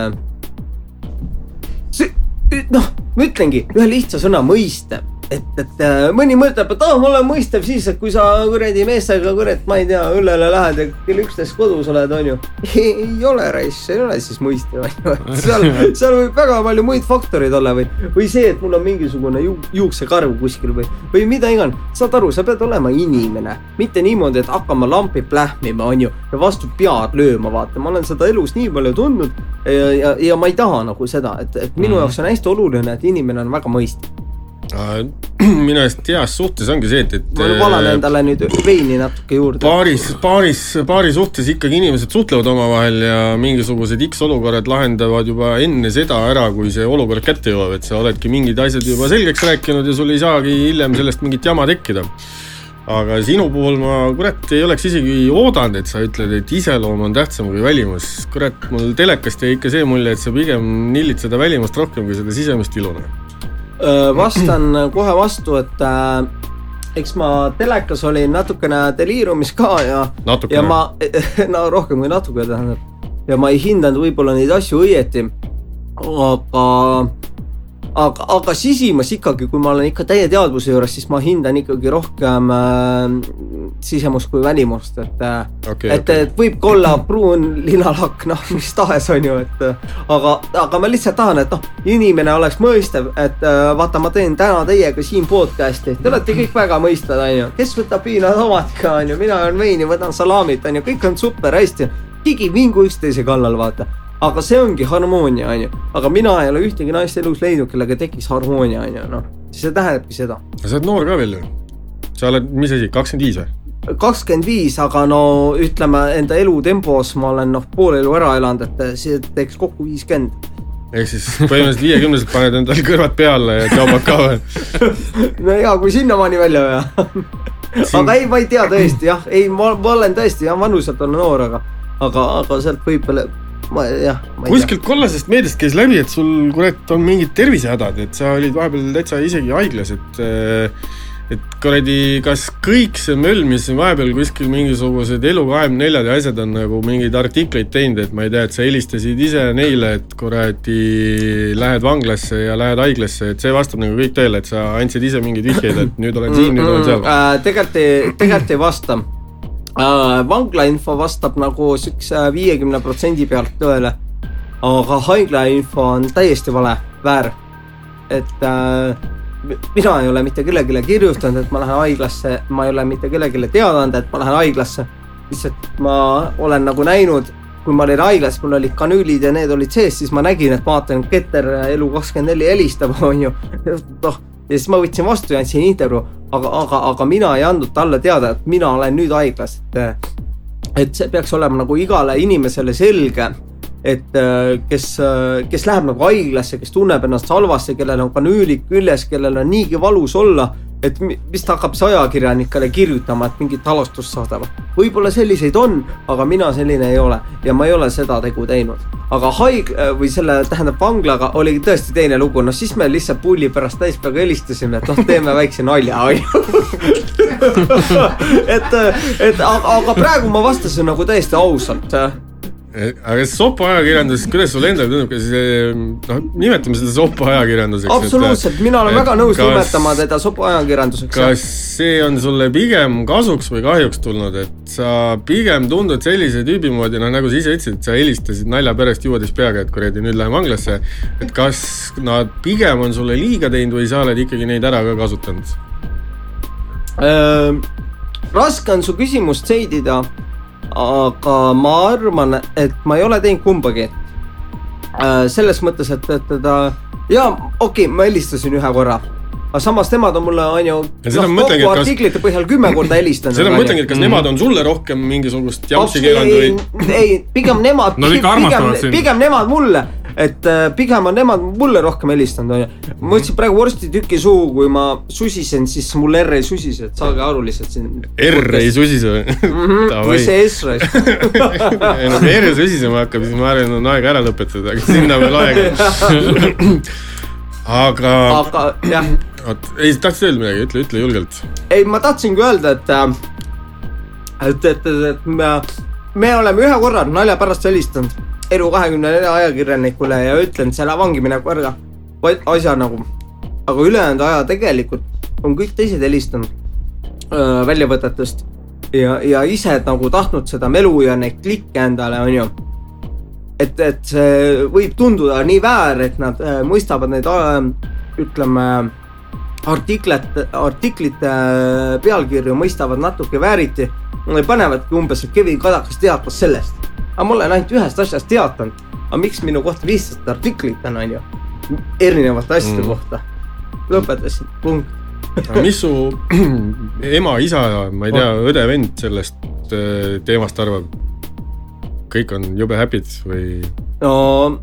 noh, ma ütlengi ühe lihtsa sõna mõistev, et, et äh, mõni mõtleb, et aa, ma olen mõistev siis, et kui sa kuradi meestega kurat, ma ei tea, õllele lähed ja kell üksteist kodus oled, onju. ei ole raisk, ei ole siis mõistev, onju, seal, seal võib väga palju muid faktoreid olla või, või see, et mul on mingisugune ju, juuksekarv kuskil või, või mida iganes. saad aru, sa pead olema inimene, mitte niimoodi, et hakkama lampi plähmima, onju, ja vastu pead lööma, vaata, ma olen seda elus nii palju tundnud ja, ja, ja ma ei taha nagu seda, et, et minu jaoks on hästi oluline, et inimene on väga mõistlik. minu arust heas suhtes ongi see, et, et ma valan endale nüüd veini natuke juurde. paaris, paaris, paari suhtes ikkagi inimesed suhtlevad omavahel ja mingisugused X-olukorrad lahendavad juba enne seda ära, kui see olukord kätte jõuab, et sa oledki mingid asjad juba selgeks rääkinud ja sul ei saagi hiljem sellest mingit jama tekkida. aga sinu puhul ma kurat ei oleks isegi oodanud, et sa ütled, et iseloom on tähtsam kui välimus. kurat, mul telekast jäi ikka see mulje, et sa pigem nillid seda välimust rohkem kui seda sisemist ilu. Vastan kohe vastu, et äh, eks ma telekas olin natukene deliirumis ka ja, ja ma, no rohkem kui natuke tähendab. ja ma ei hindanud võib-olla neid asju õieti. aga, aga, aga sisimas ikkagi, kui ma olen ikka täie teadvuse juures, siis ma hindan ikkagi rohkem äh, sisemust kui välimust, et äh, Okei, et, okei. et võib ka olla pruun linalakk, noh, mis tahes, on ju, et aga, aga ma lihtsalt tahan, et noh, inimene oleks mõistev, et äh, vaata, ma teen täna teiega siin podcast'i, te olete kõik väga mõistvad, on ju, kes võtab viina tomatiga, on ju, mina joon veini, võtan salamit, on ju, kõik on super hästi, keegi ei vingu üksteise kallal, vaata aga see ongi harmoonia, onju, aga mina ei ole ühtegi naist elus leidnud, kellega tekiks harmoonia, onju, noh, see tähendabki seda sa oled noor ka veel ju? sa oled, mis asi, kakskümmend viis või? kakskümmend viis, aga no ütleme enda elutempos ma olen noh, pool elu ära elanud, et see teeks kokku viiskümmend. ehk siis põhimõtteliselt viiekümneselt paned endal kõrvad peale ja joobad ka või? no ja kui sinnamaani välja vea. aga ei, ma ei tea tõesti jah, ei, ma, ma olen tõesti jah, vanuselt olen noor, aga, aga, aga sealt võib veel, ma jah. kuskilt kollasest meediast käis läbi, et sul kurat on mingid tervisehädad, et sa olid vahepeal täitsa isegi haiglas, et et kuradi, kas kõik see möll, mis siin vahepeal kuskil mingisugused Elu24 ja asjad on nagu mingeid artikleid teinud, et ma ei tea, et sa helistasid ise neile, et kuradi lähed vanglasse ja lähed haiglasse, et see vastab nagu kõik tõele, et sa andsid ise mingeid vihjeid, et nüüd olen siin, nüüd olen seal. äh,. tegelikult ei, tegelikult ei vasta äh,. Vanglainfo vastab nagu siukse viiekümne protsendi pealt tõele. aga haiglainfo on täiesti vale, väär. et äh, mina ei ole mitte kellelegi kirjutanud, et ma lähen haiglasse, ma ei ole mitte kellelegi teada andnud, et ma lähen haiglasse. lihtsalt ma olen nagu näinud, kui ma olin haiglas, mul olid kanüülid ja need olid sees, siis ma nägin, et vaatan, Keter Elu24 helistab, onju. noh, ja siis ma võtsin vastu ja andsin intervjuu, aga, aga, aga mina ei andnud talle teada, et mina olen nüüd haiglas, et et see peaks olema nagu igale inimesele selge, et äh, kes, kes läheb nagu haiglasse, kes tunneb ennast halvasti, kellel on kanüülid küljes, kellel on niigi valus olla, et mi- mis ta hakkab siis ajakirjanikele kirjutama, et mingit halastust saadavad. võib-olla selliseid on, aga mina selline ei ole ja ma ei ole seda tegu teinud. aga haigla või selle, tähendab vanglaga oligi tõesti teine lugu, noh siis me lihtsalt pulli pärast täispäevaga helistasime, et noh, teeme väikse nalja, onju. et, et aga, aga praegu ma vastasin nagu täiesti ausalt aga see sopo ajakirjandus, kuidas sulle endale tundub, kas see, noh, nimetame seda sopo ajakirjanduseks. absoluutselt, mina olen väga nõus nimetama teda sopo ajakirjanduseks. kas see on sulle pigem kasuks või kahjuks tulnud, et sa pigem tundud sellise tüübi moodi, noh nagu sa ise ütlesid, et sa helistasid nalja pärast juuades peaga, et kuradi nüüd lähen vanglasse. et kas nad pigem on sulle liiga teinud või sa oled ikkagi neid ära ka kasutanud? Raske on su küsimust seedida, aga ma arvan, et ma ei ole teinud kumbagi. selles mõttes, et, et teda ja okei okay,, ma helistasin ühe korra, aga samas nemad on mulle on ju noh, kokku et kas- artiklite põhjal kümme korda helistanud. seda ma mõtlengi, et kas nemad on sulle rohkem mingisugust jampsi keelanud ei või,? ei, pigem nemad, ikka armastavad sind. pigem nemad mulle, et äh, pigem on nemad mulle rohkem helistanud, onju. ma võtsin praegu vorstituki suhu, kui ma susisen, siis mul R ei susise, et saage aru lihtsalt siin. R ei susise või? või see S raisk. ei no kui R susisema hakkab, siis ma arvan, on aeg ära lõpetada, aga sinna veel aega. aga, aga jah, oot, ei, tahtsid öelda midagi, ütle, ütle julgelt. ei, ma tahtsingi öelda, et, et, et, et me, me oleme ühe korra nalja pärast helistanud Elu24 ajakirjanikule ja ütlenud selle vangi mineku ära, asja nagu. aga ülejäänud aja tegelikult on kõik teised helistanud öö, väljavõtetest ja, ja ise nagu tahtnud seda melu ja neid klikke endale, onju et, et see võib tunduda nii väär, et nad äh, mõistavad neid ütleme, artiklite äh, pealkirju mõistavad natuke vääriti. panevadki umbes, et Kevin Kadakas teatas sellest. Aga ma olen ainult ühest asjast teatanud. aga miks minu kohta viissada artiklit on, onju, erinevate asjade Mm. mm. kohta. lõpetasin, punkt. aga mis su ema, isa, ma ei tea, õde-vend sellest äh, teemast arvab? kõik on jube happy'd või no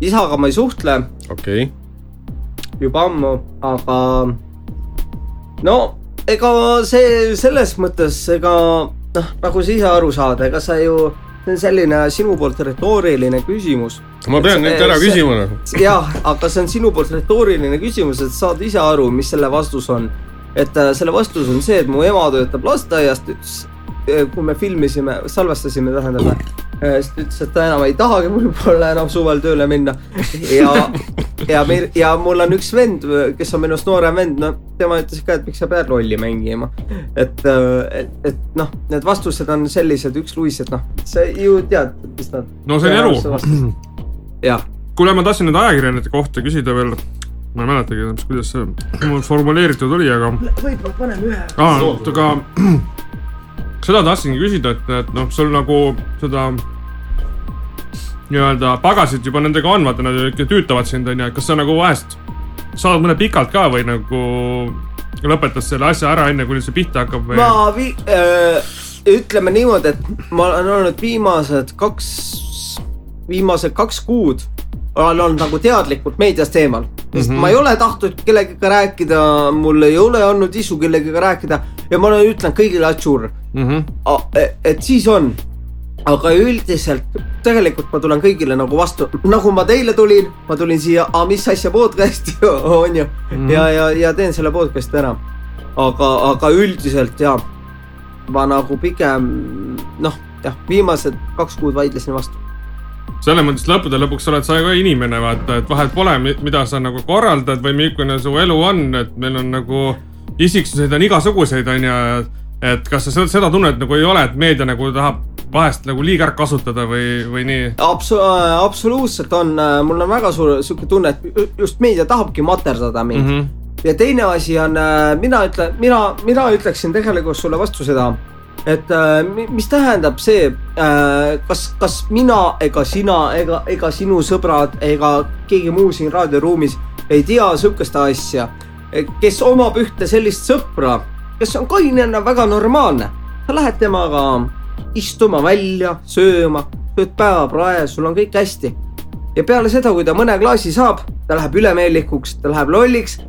isaga ma ei suhtle okei okay., juba ammu, aga no ega see selles mõttes, ega noh, nagu sa ise aru saad, ega sa ju, see on selline sinu poolt retooriline küsimus. ma pean nüüd ära küsima noh. jah, aga see on sinu poolt retooriline küsimus, et saad ise aru, mis selle vastus on. et äh, selle vastus on see, et mu ema töötab lasteaias, ta ütles, kui me filmisime, salvestasime, tähendab, siis ta ütles, et ta enam ei tahagi võib-olla enam suvel tööle minna. ja, ja meil ja mul on üks vend, kes on minust noorem vend, no tema ütles ka, et miks sa pead rolli mängima. et, et, et noh, need vastused on sellised üksluised, noh, sa ju tead, mis nad. no see on elu. jah, kuule, ma tahtsin nüüd ajakirjanike kohta küsida veel. ma ei mäletagi, kuidas see mul formuleeritud oli, aga võib-olla paneme ühe. ah,, aga seda tahtsingi küsida, et, et noh, sul nagu seda nii-öelda pagasit juba nendega on, vaata nad ikka tüütavad sind onju, et kas sa nagu vahest saad mõne pikalt ka või nagu lõpetad selle asja ära enne, kuni see pihta hakkab või? ma vi- äh,, ütleme niimoodi, et ma olen olnud viimased kaks, viimased kaks kuud olen olnud nagu teadlikult meedias teemal. sest mm. -hmm. ma ei ole tahtnud kellegagi rääkida, mul ei ole olnud isu kellegagi rääkida ja ma ütlenud kõigile atšur, mm -hmm. et siis on. aga üldiselt tegelikult ma tulen kõigile nagu vastu, nagu ma teile tulin, ma tulin siia, mis asja podcast'i on ju mm. -hmm. ja, ja, ja teen selle podcast'i ära. aga, aga üldiselt ja ma nagu pigem noh, jah, viimased kaks kuud vaidlesin vastu. selles mõttes lõppude lõpuks oled sa ka inimene, vaata, et vahet pole, mida sa nagu korraldad või missugune su elu on, et meil on nagu isiksuseid on igasuguseid, onju. et kas sa seda, tunnet nagu ei ole, et meedia nagu tahab vahest nagu liiga ära kasutada või, või nii? Absu-, absoluutselt on, mul on väga suur sihuke tunne, et ju- just meedia tahabki materdada mind mm. -hmm. ja teine asi on, mina ütlen, mina, mina ütleksin tegelikult sulle vastu seda, et äh, mi- mis tähendab see, kas, kas mina ega sina ega, ega sinu sõbrad ega keegi muu siin raadioruumis ei tea sihukest asja, kes omab ühte sellist sõpra, kes on kainena väga normaalne, sa lähed temaga istuma välja, sööma, sööd päevaprae, sul on kõik hästi. ja peale seda, kui ta mõne klaasi saab, ta läheb ülemeelikuks, ta läheb lolliks.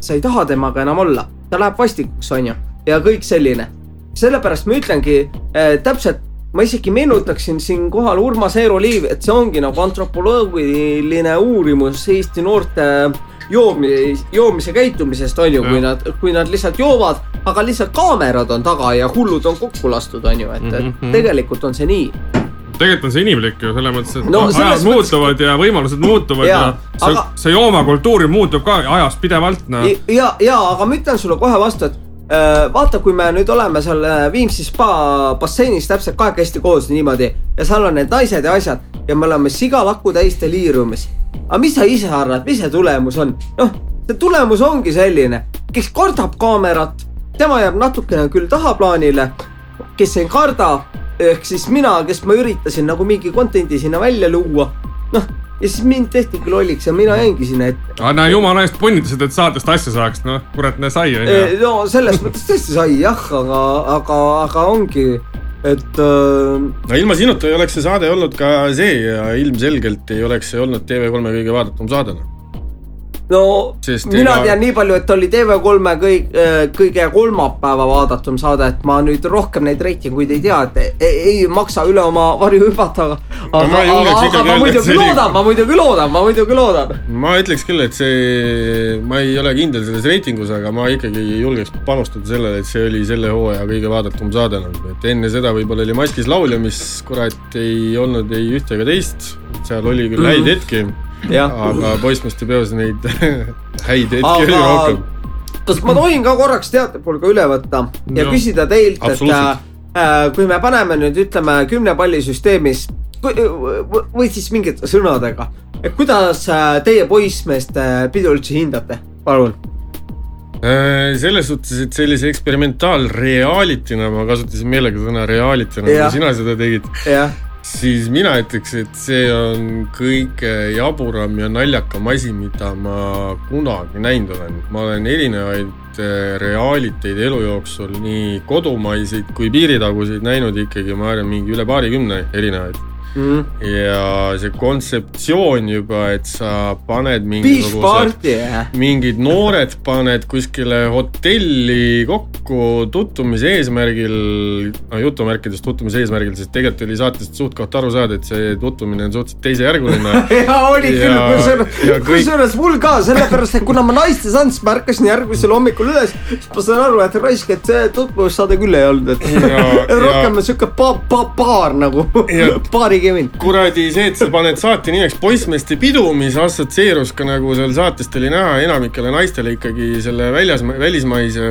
sa ei taha temaga enam olla, ta läheb vastikuks, onju, ja kõik selline. sellepärast ma ütlengi äh, täpselt, ma isegi meenutaksin siinkohal Urmas Eero Liiv, et see ongi nagu antropoloogiline uurimus Eesti noorte joomi, joomise käitumisest on ju, kui nad, kui nad lihtsalt joovad, aga lihtsalt kaamerad on taga ja hullud on kokku lastud, on ju, et mm, Mhm, -hmm. mhm. tegelikult on see nii. tegelikult on see inimlik ju selles mõttes, et No no, ajad mõttes- muutuvad ja võimalused muutuvad ja, ja see aga- see joomakultuur muutub ka ajas pidevalt, noh. ja, ja aga ma ütlen sulle kohe vastu, et vaata, kui me nüüd oleme seal äh, Viimsi spa basseinis täpselt kahekesti koos niimoodi ja seal on need naised ja asjad ja me oleme sigalakku täis deliiriumis. aga mis sa ise arvad, mis see tulemus on? noh, see tulemus ongi selline, kes kardab kaamerat, tema jääb natukene küll tahaplaanile, kes ei karda, ehk siis mina, kes ma üritasin nagu mingi content'i sinna välja luua, noh, ja siis mind tehtigi lolliks ja mina jäingi sinna ette. anna jumala eest punnitasid, et saatest asja saaks, noh, kurat, näe sai onju. no selles mõttes tõesti sai jah, aga, aga, aga ongi, et äh, no ilma sinuta ei oleks see saade olnud ka see ja ilmselgelt ei oleks see olnud TV3 kõige vaadatum saade. noh. No Sest mina tean nii palju, et oli TV3-e kõik, kõige kolmapäeva vaadatum saade, et ma nüüd rohkem neid reitinguid ei tea, et ei, ei maksa üle oma varju hüpata, aga No ma aga, aga, aga ma muidugi see loodan, ma muidugi loodan, ma muidugi loodan. ma ütleks küll, et see, ma ei ole kindel selles reitingus, aga ma ikkagi julgeks panustada sellele, et see oli selle hooaja kõige vaadatum saade nagu, et enne seda võib-olla oli Maskis laulja, mis kurat ei olnud ei ühte ega teist, seal oli küll häid hetki, jah, aga poissmeeste peos neid häid hetki oli rohkem. kas ma tohin ka korraks teatepulga üle võtta ja No, küsida teilt, et äh, kui me paneme nüüd ütleme kümne palli süsteemis kui- või siis mingite sõnadega, et kuidas äh, teie poissmeeste pidu üldse hindate, palun? Äh, selles suhtes, et sellise eksperimentaalreality'na ma kasutasin meelega sõna reality'na, kui sina seda tegid, siis mina ütleks, et see on kõige jaburam ja naljakam asi, mida ma kunagi näinud olen. ma olen erinevaid äh, realiteid elu jooksul, nii kodumaiseid kui piiritaguseid näinud ikkagi, ma arvan, mingi üle paarikümne erinevaid. Mm. ja see kontseptsioon juba, et sa paned mingisugused mingid noored paned kuskile hotelli kokku tutvumise eesmärgil, no jutumärkides tutvumise eesmärgil, sest tegelikult oli saatest suht-koht aru saada, et see tutvumine on suhteliselt teisejärguline. ja oli küll, Ja- kusjuures ja, kõik- kusjuures mul ka, sellepärast et kuna ma naist ei saanud, siis ma ärkasin järgmisel hommikul üles, siis ma sain aru, et raisk, et see tutvussaade küll ei olnud, et Ja- rohkem ja- sihuke pa-, pa-, paar nagu Ja-, paarikümmend. kuradi see, et sa paned saate nimeks Poissmeeste pidu, mis assotsieerus ka nagu seal saatest oli näha enamikele naistele ikkagi selle väljas, välismaise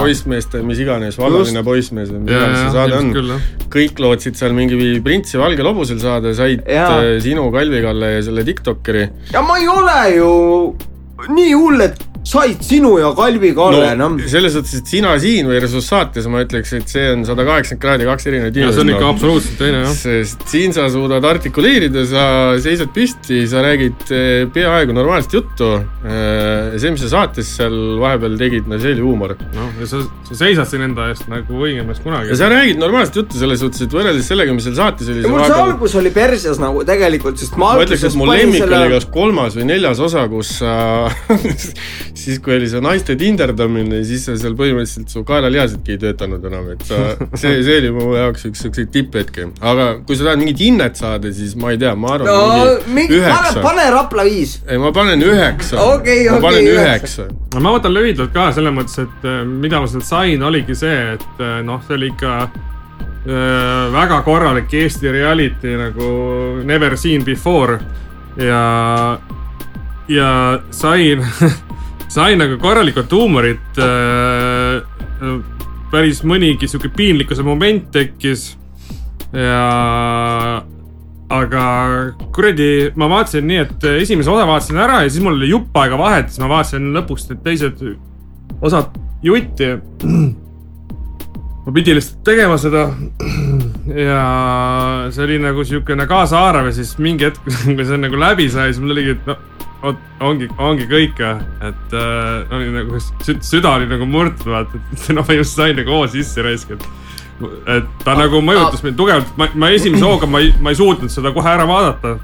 poissmeeste, mis iganes, vallaline poissmees või mis iganes see saade on. kõik lootsid seal mingi printsi valgel hobusel saada, said Jaa. äh, sinu, Kalvi Kalle ja selle Tiktokeri ja ma ei ole ju nii hull, et said sinu ja Kalvi Kalle, noh. selles suhtes, et sina siin versus saates, ma ütleks, et see on sada kaheksakümmend kraadi kaks erinevat ja see on ikka inimest. absoluutselt teine jah. sest siin sa suudad artikuleerida, sa seisad püsti, sa räägid eh, peaaegu normaalset juttu. see, mis sa saates seal vahepeal tegid, no see oli huumor. noh, ja sa, sa seisad siin enda eest nagu õigemas kunagi ja. sa räägid normaalset juttu selles suhtes, et võrreldes sellega, mis seal saates oli. mul see algus oli perses nagu tegelikult, sest ma ma ütleks, et alguses mu lemmik selle oli kas kolmas või neljas osa, kus sa siis kui oli see naiste tinderdamine, siis seal põhimõtteliselt su kaelalihasedki ei töötanud enam, et sa, see, see oli mu jaoks üks siukseid tipphetki. aga kui sa tahad mingit hinnet saada, siis ma ei tea, ma arvan no mingi üheksa. pane Rapla viis. ei, ma panen üheksa Okei, ma okei, panen üheksa. üheksa. ma võtan lühidalt ka selles mõttes, et äh, mida ma sealt sain, oligi see, et äh, noh, see oli ikka äh, väga korralik Eesti reality nagu never seen before ja, ja sain, sain nagu korralikult huumorit äh,. päris mõnigi sihuke piinlikkuse moment tekkis ja aga kuradi, ma vaatasin nii, et esimese osa vaatasin ära ja siis mul oli jupp aega vahet, siis ma vaatasin lõpuks need teised osad jutti. ma pidin lihtsalt tegema seda. ja see oli nagu siukene kaasaarv ja siis mingi hetk, kui see nagu läbi sai, siis mul oligi, et no vot ongi, ongi kõik, et äh, oli nagu sü- süda oli nagu murtud, vaata, et no ma just sain nagu hoo sisse raisk, et et ta nagu mõjutas mind tugevalt, ma, ma esimese hooga ma ei, ma ei suutnud seda kohe ära vaadata.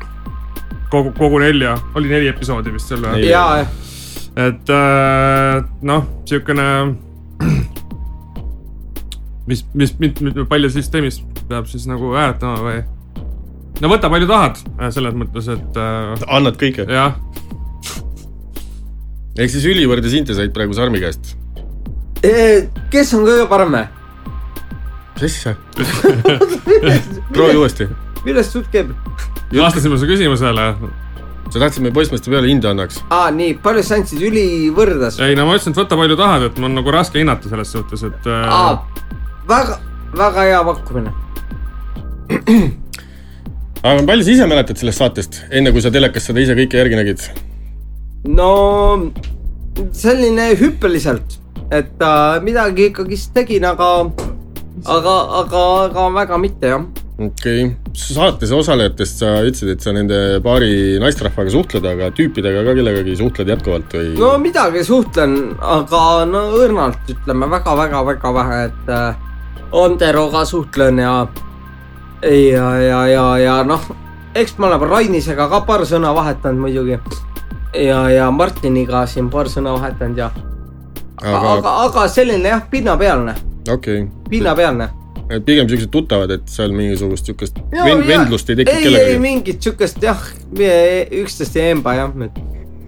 kogu, kogu nelja, oli neli episoodi vist selle. Neli. ja, et äh, noh, siukene. mis, mis, mis, palju süsteemis peab siis nagu hääletama või? no võta palju tahad, selles mõttes, et äh, annad kõike. jah, ehk siis Ülivõrd ja Sinte said praegu Sarmi käest. kes on kõige parem? mis asja? proovi uuesti. millest jutt käib? vastasime su küsimusele. sa tahtsid meie poissmeeste peale hinde annaks? aa, nii, palju sa andsid Üli võrdas? ei no ma ütlesin, et võta palju tahad, et mul on nagu raske hinnata selles suhtes, et äh, aa, väga, väga hea pakkumine. aga palju sa ise mäletad sellest saatest, enne kui sa telekas seda ise kõike järgi nägid? No selline hüppeliselt, et äh, midagi ikkagist tegin, aga, aga, aga, aga väga mitte jah. okei okay., saates osalejatest sa ütlesid, et sa nende paari naisterahvaga suhtled, aga tüüpidega ka kellegagi suhtled jätkuvalt või no midagi suhtlen, aga no õrnalt ütleme väga-väga-väga vähe, et äh, Anderoga suhtlen ja, ja, ja, ja, ja noh, eks me oleme Rainisega ka paar sõna vahetanud muidugi. ja, ja Martiniga siin paar sõna vahetanud ja, aga, aga aga, selline jah, pinnapealne, okei okay., pinnapealne. pigem siuksed tuttavad, et seal mingisugust siukest vend, vendlust ei teki ei, ei kellegagi. mingit siukest jah, üksteist ei emba jah, et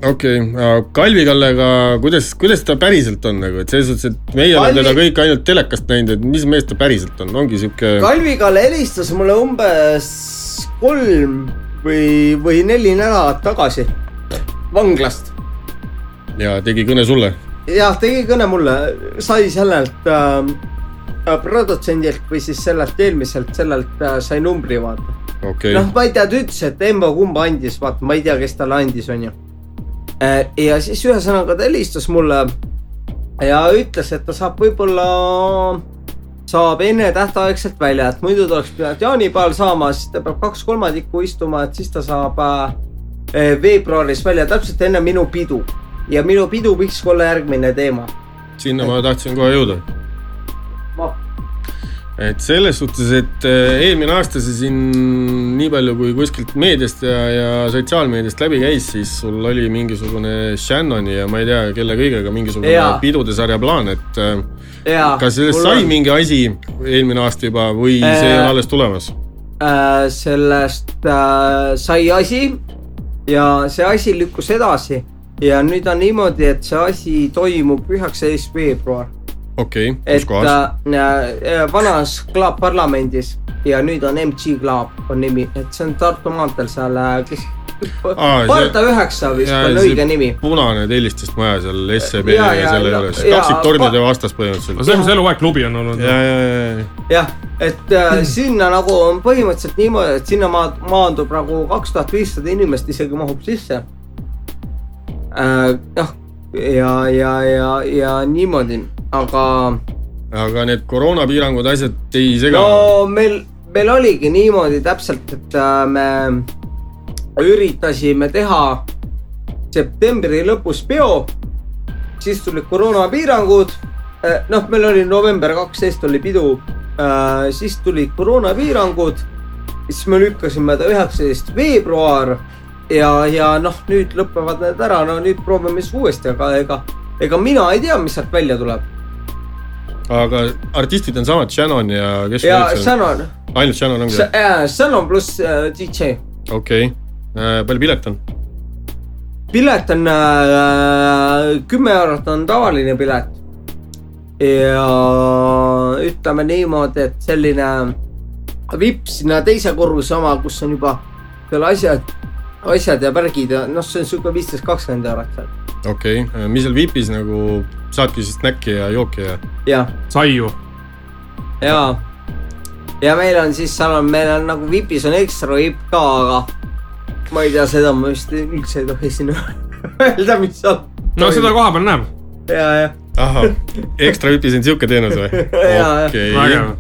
okei okay., Kalvi Kallega, kuidas, kuidas ta päriselt on nagu, et selles suhtes, et meie oleme Kalvi- teda kõik ainult telekast näinud, et mis mees ta päriselt on, ongi siuke. Kalvi-Kalle helistas mulle umbes kolm või, või neli nädalat tagasi vanglast. ja tegi kõne sulle. jah, tegi kõne mulle, sai sellelt äh, produtsendilt või siis sellelt eelmiselt, sellelt äh, sai numbri vaata. okei noh, ma ei tea, ta ütles, et Embo kumba andis, vaata, ma ei tea, kes talle andis, onju. ja siis ühesõnaga ta helistas mulle ja ütles, et ta saab võib-olla, saab ennetähtaegselt välja, et muidu ta oleks pidanud jaanipäeval saama, siis ta peab kaks kolmandikku istuma, et siis ta saab äh, veebruaris välja, täpselt enne minu pidu. ja minu pidu võiks olla järgmine teema. sinna ma tahtsin kohe jõuda. et selles suhtes, et eh, eelmine aasta see siin nii palju kui kuskilt meediast ja, ja sotsiaalmeediast läbi käis, siis sul oli mingisugune Shannoni ja ma ei tea, kelle kõigega mingisugune Jaa. pidude sarja plaan, et eh, ja. kas sellest sai mingi asi eelmine aasta juba või see on alles tulemas? sellest sai asi ja see asi lükkus edasi. Ja nüüd on niimoodi, et see asi toimub üheksateist veebruar, okei okay,, kus kohas? äh, äh, vanas Klaab parlamendis. Ja nüüd on MG Klaab on nimi, et see on Tartu maanteel seal, kes See- Parda üheksa vist on õige nimi. punane tellistest maja seal SEB Ja, ja, ja, selle ja, juures, kaksiktornide vastas põhimõtteliselt. see on, mis eluaeg klubi on olnud. ja, ja, ja, jah, et äh, sinna nagu on põhimõtteliselt niimoodi, et sinna ma- maandub nagu kaks tuhat viissada inimest isegi mahub sisse äh,. noh, ja, ja, ja, ja niimoodi, aga aga need koroonapiirangud, asjad ei sega no meil, meil oligi niimoodi täpselt, et äh, me üritasime teha septembri lõpus peo, siis tulid koroonapiirangud. noh, meil oli november kaksteist oli pidu, siis tulid koroonapiirangud, siis me lükkasime ta üheksateist veebruar ja, ja noh, nüüd lõpevad need ära, no nüüd proovime siis uuesti, aga ega, ega mina ei tea, mis sealt välja tuleb. aga artistid on samad, Shannon ja kes ja? Shannon, ainult Shannon ongi? Shannon pluss äh, DJ okei, palju pilet on? pilet on äh, kümme eurot on tavaline pilet. ja ütleme niimoodi, et selline vipp sinna teise korruse oma, kus on juba seal asjad, asjad ja värgid ja noh, see on sihuke viisteist, kakskümmend eurot seal. okei okay., mis seal VIP-is nagu saadki siis snäkki ja jooki ja? jah, saiu. ja, ja meil on siis seal on, meil on nagu vipis on ekstra vipp ka, aga ma ei tea, seda ma vist üldse ei tohi siin öelda, mis seal. no seda koha peal näeb. ja, ja, ahah, ekstra VIP-is on siuke teenus või? Okei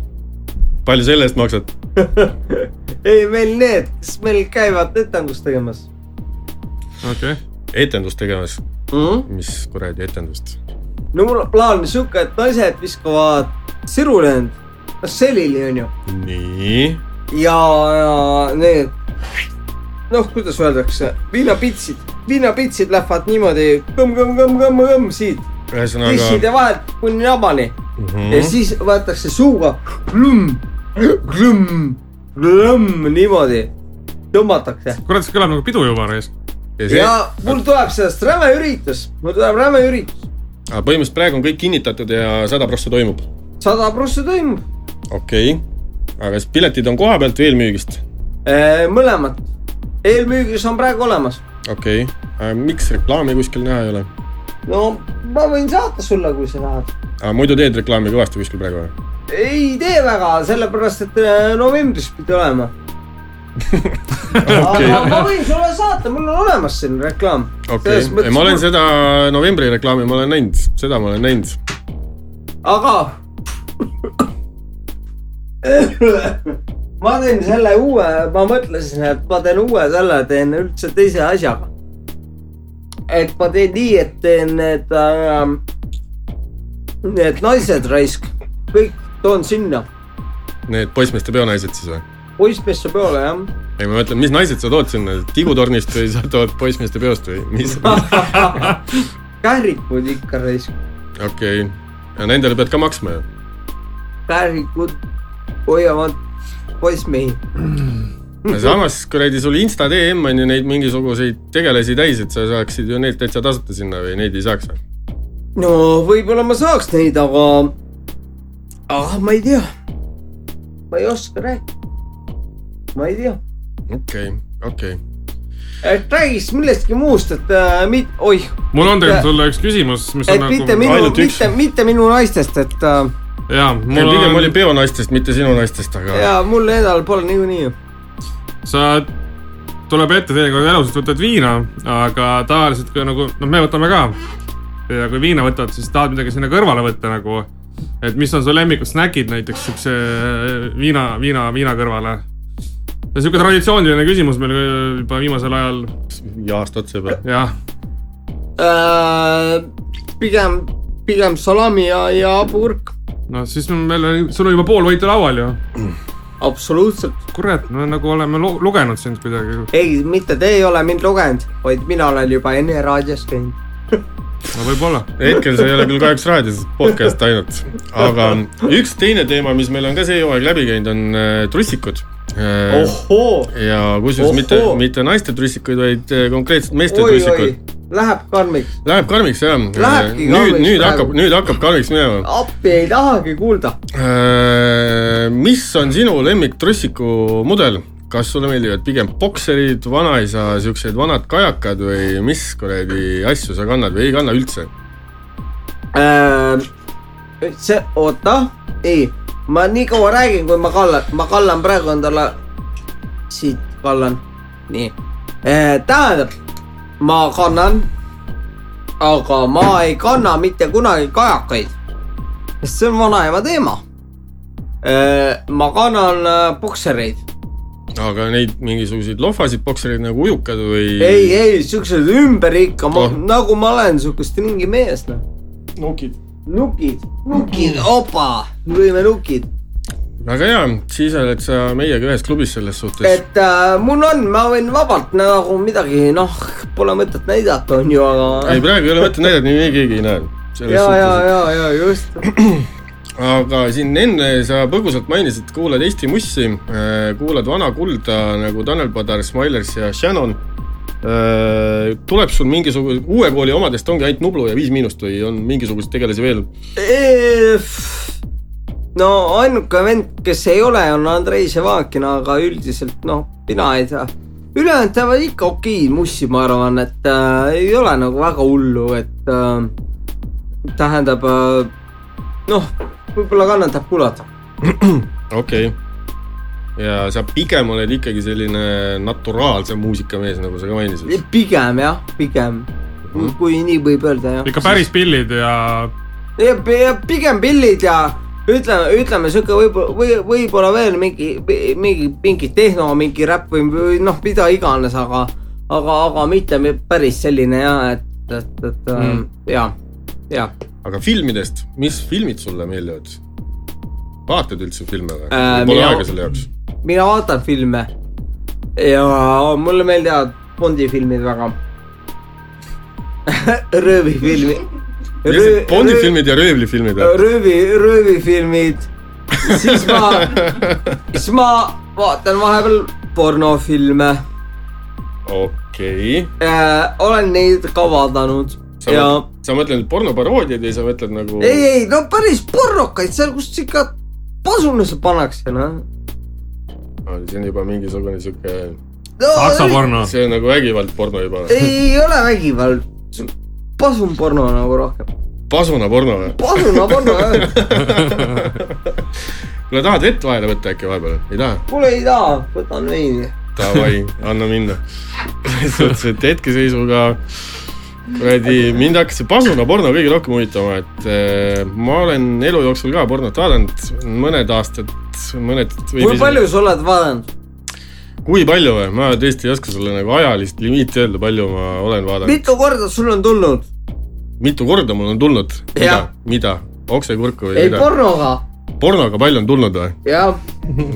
palju selle eest maksad? ei meil need, kes meil käivad etendust tegemas okei okay.. etendust tegemas, mm. -hmm. mis kuradi etendust? no mul on plaan sihuke, et naised viskavad sirulend, noh selili onju. nii, ja, ja need, noh, kuidas öeldakse, viinapitsid, viinapitsid lähevad niimoodi kõmm-kõmm-kõmm-kõmm-kõmm siit, ühesõnaga ja vahelt kuni nabani mm. -hmm. ja siis võetakse suuga glõmm, glõmm, glõmm niimoodi tõmmatakse kurat, see kõlab nagu pidu juba reis. ja see, ja mul tuleb sellest räme üritus, mul tuleb räme üritus, põhimõtteliselt praegu on kõik kinnitatud ja sada prossa toimub. sada prossa toimub, okei okay., aga kas piletid on koha pealt või eelmüügist? mõlemad. Eelmüügis on praegu olemas. okei okay., miks reklaami kuskil näha ei ole? no ma võin saata sulle, kui sa tahad. muidu teed reklaami kõvasti kuskil praegu või? ei tee väga, sellepärast et äh, novembris pidi olema. aga ma võin sulle saata, mul on olemas siin reklaam. okei okay., ma olen seda novembri reklaami, ma olen näinud, seda ma olen näinud. aga ma teen selle uue, ma mõtlesin, et ma teen uue selle, teen üldse teise asjaga. et ma teen nii, et teen need äh,, need naised raisk, kõik toon sinna, Need poissmeeste peonaised siis või? poissmeeste peole jah. ei, ma mõtlen, mis naised sa tood sinna, tigutornist või sa tood poissmeeste peost või mis? kährikud ikka raisk, okei okay., ja nendele pead ka maksma ju. kährikud hoiavad poissmehi. samas kuradi sul Insta DM on ju neid mingisuguseid tegelasi täis, et sa saaksid ju neid täitsa tasuta sinna või neid ei saaks või? no võib-olla ma saaks neid, aga, aga ma ei tea. ma ei oska rääkida. ma ei tea, okei, okei. et räägiks millestki muust, et äh, mit-, oih, mul on tegelikult sulle üks küsimus, mis on mitte nagu, minu, ainult üks. mitte, mitte minu naistest, et äh, jaa, mul pigem oli on, peonaistest, mitte sinu naistest, aga ja mul endal pole niikuinii ju. sa, tuleb ette teinekord elus, et võtad viina, aga tavaliselt kui nagu, noh, me võtame ka. ja kui viina võtad, siis tahad midagi sinna kõrvale võtta nagu. et mis on su lemmikud snäkid näiteks siukse viina, viina, viina kõrvale? sihuke traditsiooniline küsimus meil juba viimasel ajal, ja aasta otsa juba. jah. Äh, pigem, pigem salami ja, ja purk, no siis meil on, sul on juba pool võitu laual ju. absoluutselt. kurat, me nagu oleme lu lugenud sind kuidagi. ei, mitte te ei ole mind lugenud, vaid mina olen juba enne raadios käinud. no võib-olla. hetkel see ei ole küll kahjuks raadios, podcast ainult. aga üks teine teema, mis meil on ka see hooaeg läbi käinud, on äh, trussikud. ohoo, ja kusjuures mitte mitte naiste trussikuid, vaid äh, konkreetselt meeste trussikuid., läheb karmiks, Läheb karmiks jah. Lähebki nüüd, karmiks nüüd praegu. hakkab, nüüd hakkab karmiks minema. appi ei tahagi kuulda. mis on sinu lemmik trussiku mudel? kas sulle meeldivad pigem bokserid, vanaisa siuksed vanad kajakad või mis kuradi asju sa kannad või ei kanna üldse? Äh, see, oota, ei, ma nii kaua räägin, kui ma kallan, ma kallan praegu endale, siit kallan, nii. tähendab, ma kannan, aga ma ei kanna mitte kunagi kajakaid, sest see on vanaema teema. ma kannan äh, boksereid, aga neid mingisuguseid lohvasid boksereid nagu ujukad või? ei, ei siuksed ümber ikka, ma Oh. nagu ma olen siukest ringi mees, noh. nukid. nukid, nukid, opa, lõime nukid väga hea, siis oled sa meiega ühes klubis selles suhtes. et äh, mul on, ma võin vabalt nagu midagi, noh, pole mõtet näidata, on ju, aga ei, praegu ei ole mõtet näidata, nii keegi ei näe. ja, ja, ja, ja just. aga siin enne sa põgusalt mainisid, kuulad Eesti Mussi, kuulad Vana Kulda nagu Tanel Padar, Smilers ja Shannon. tuleb sul mingisugune, uue kooli omadest ongi ainult Nublu ja Viis Miinust või on mingisuguseid tegelasi veel? No ainuke vend, kes ei ole, on Andrei Ševakin, aga üldiselt noh, mina ei tea. ülejäänud teevad ikka okeid mussi, ma arvan, et äh, ei ole nagu väga hullu, et äh, tähendab äh, noh, võib-olla kannatab kuulata. okei okay.. ja sa pigem oled ikkagi selline naturaalse muusikamees, nagu sa ka mainisid. pigem jah, pigem, kui nii võib öelda jah. ikka päris pillid ja ja ja pigem pillid ja ütleme, ütleme sihuke võib-olla või võib-olla veel mingi, mingi, mingi tehno, mingi räpp või, või noh, mida iganes, aga, aga, aga mitte päris selline ja et, et, et mm. Mm. ja, ja aga filmidest, mis filmid sulle meeldivad? vaatad üldse filme või Äh? Pole aega selle jaoks? mina vaatan filme ja mulle meeldivad Bondi filmid väga. röövifilmid. Bondi filmid ja röövlifilmid või? röövi, röövifilmid, siis ma, siis ma vaatan vahepeal pornofilme okei okay.. äh,. olen neid ka vaadanud sa, ja sa mõtled pornoparoodiaid või sa mõtled nagu? ei, ei no päris pornokaid, seal kus ikka pasunasse pannakse noh see on juba mingisugune sihuke, no,. saksa porno. see on nagu vägivald porno juba. ei ole vägivald, pasunporno nagu rohkem, pasuna porno või? pasunaporno jah, kuule, tahad vett vahele võtta äkki vahepeal? ei taha? kuule ei taha, võtan veini. Davai, anna minna. suhtes, et hetkeseisuga kuradi mind hakkas see pasuna porno kõige rohkem huvitama, et äh, ma olen elu jooksul ka pornot vaadanud, mõned aastad mõned. kui palju sa oled vaadanud? Kui palju või? ma tõesti ei oska sulle nagu ajalist limiiti öelda, palju ma olen vaadanud. mitu korda sul on tulnud? mitu korda mul on tulnud? mida mida? oksekurku või ei, mida? pornoga. pornoga palju on tulnud või? jah,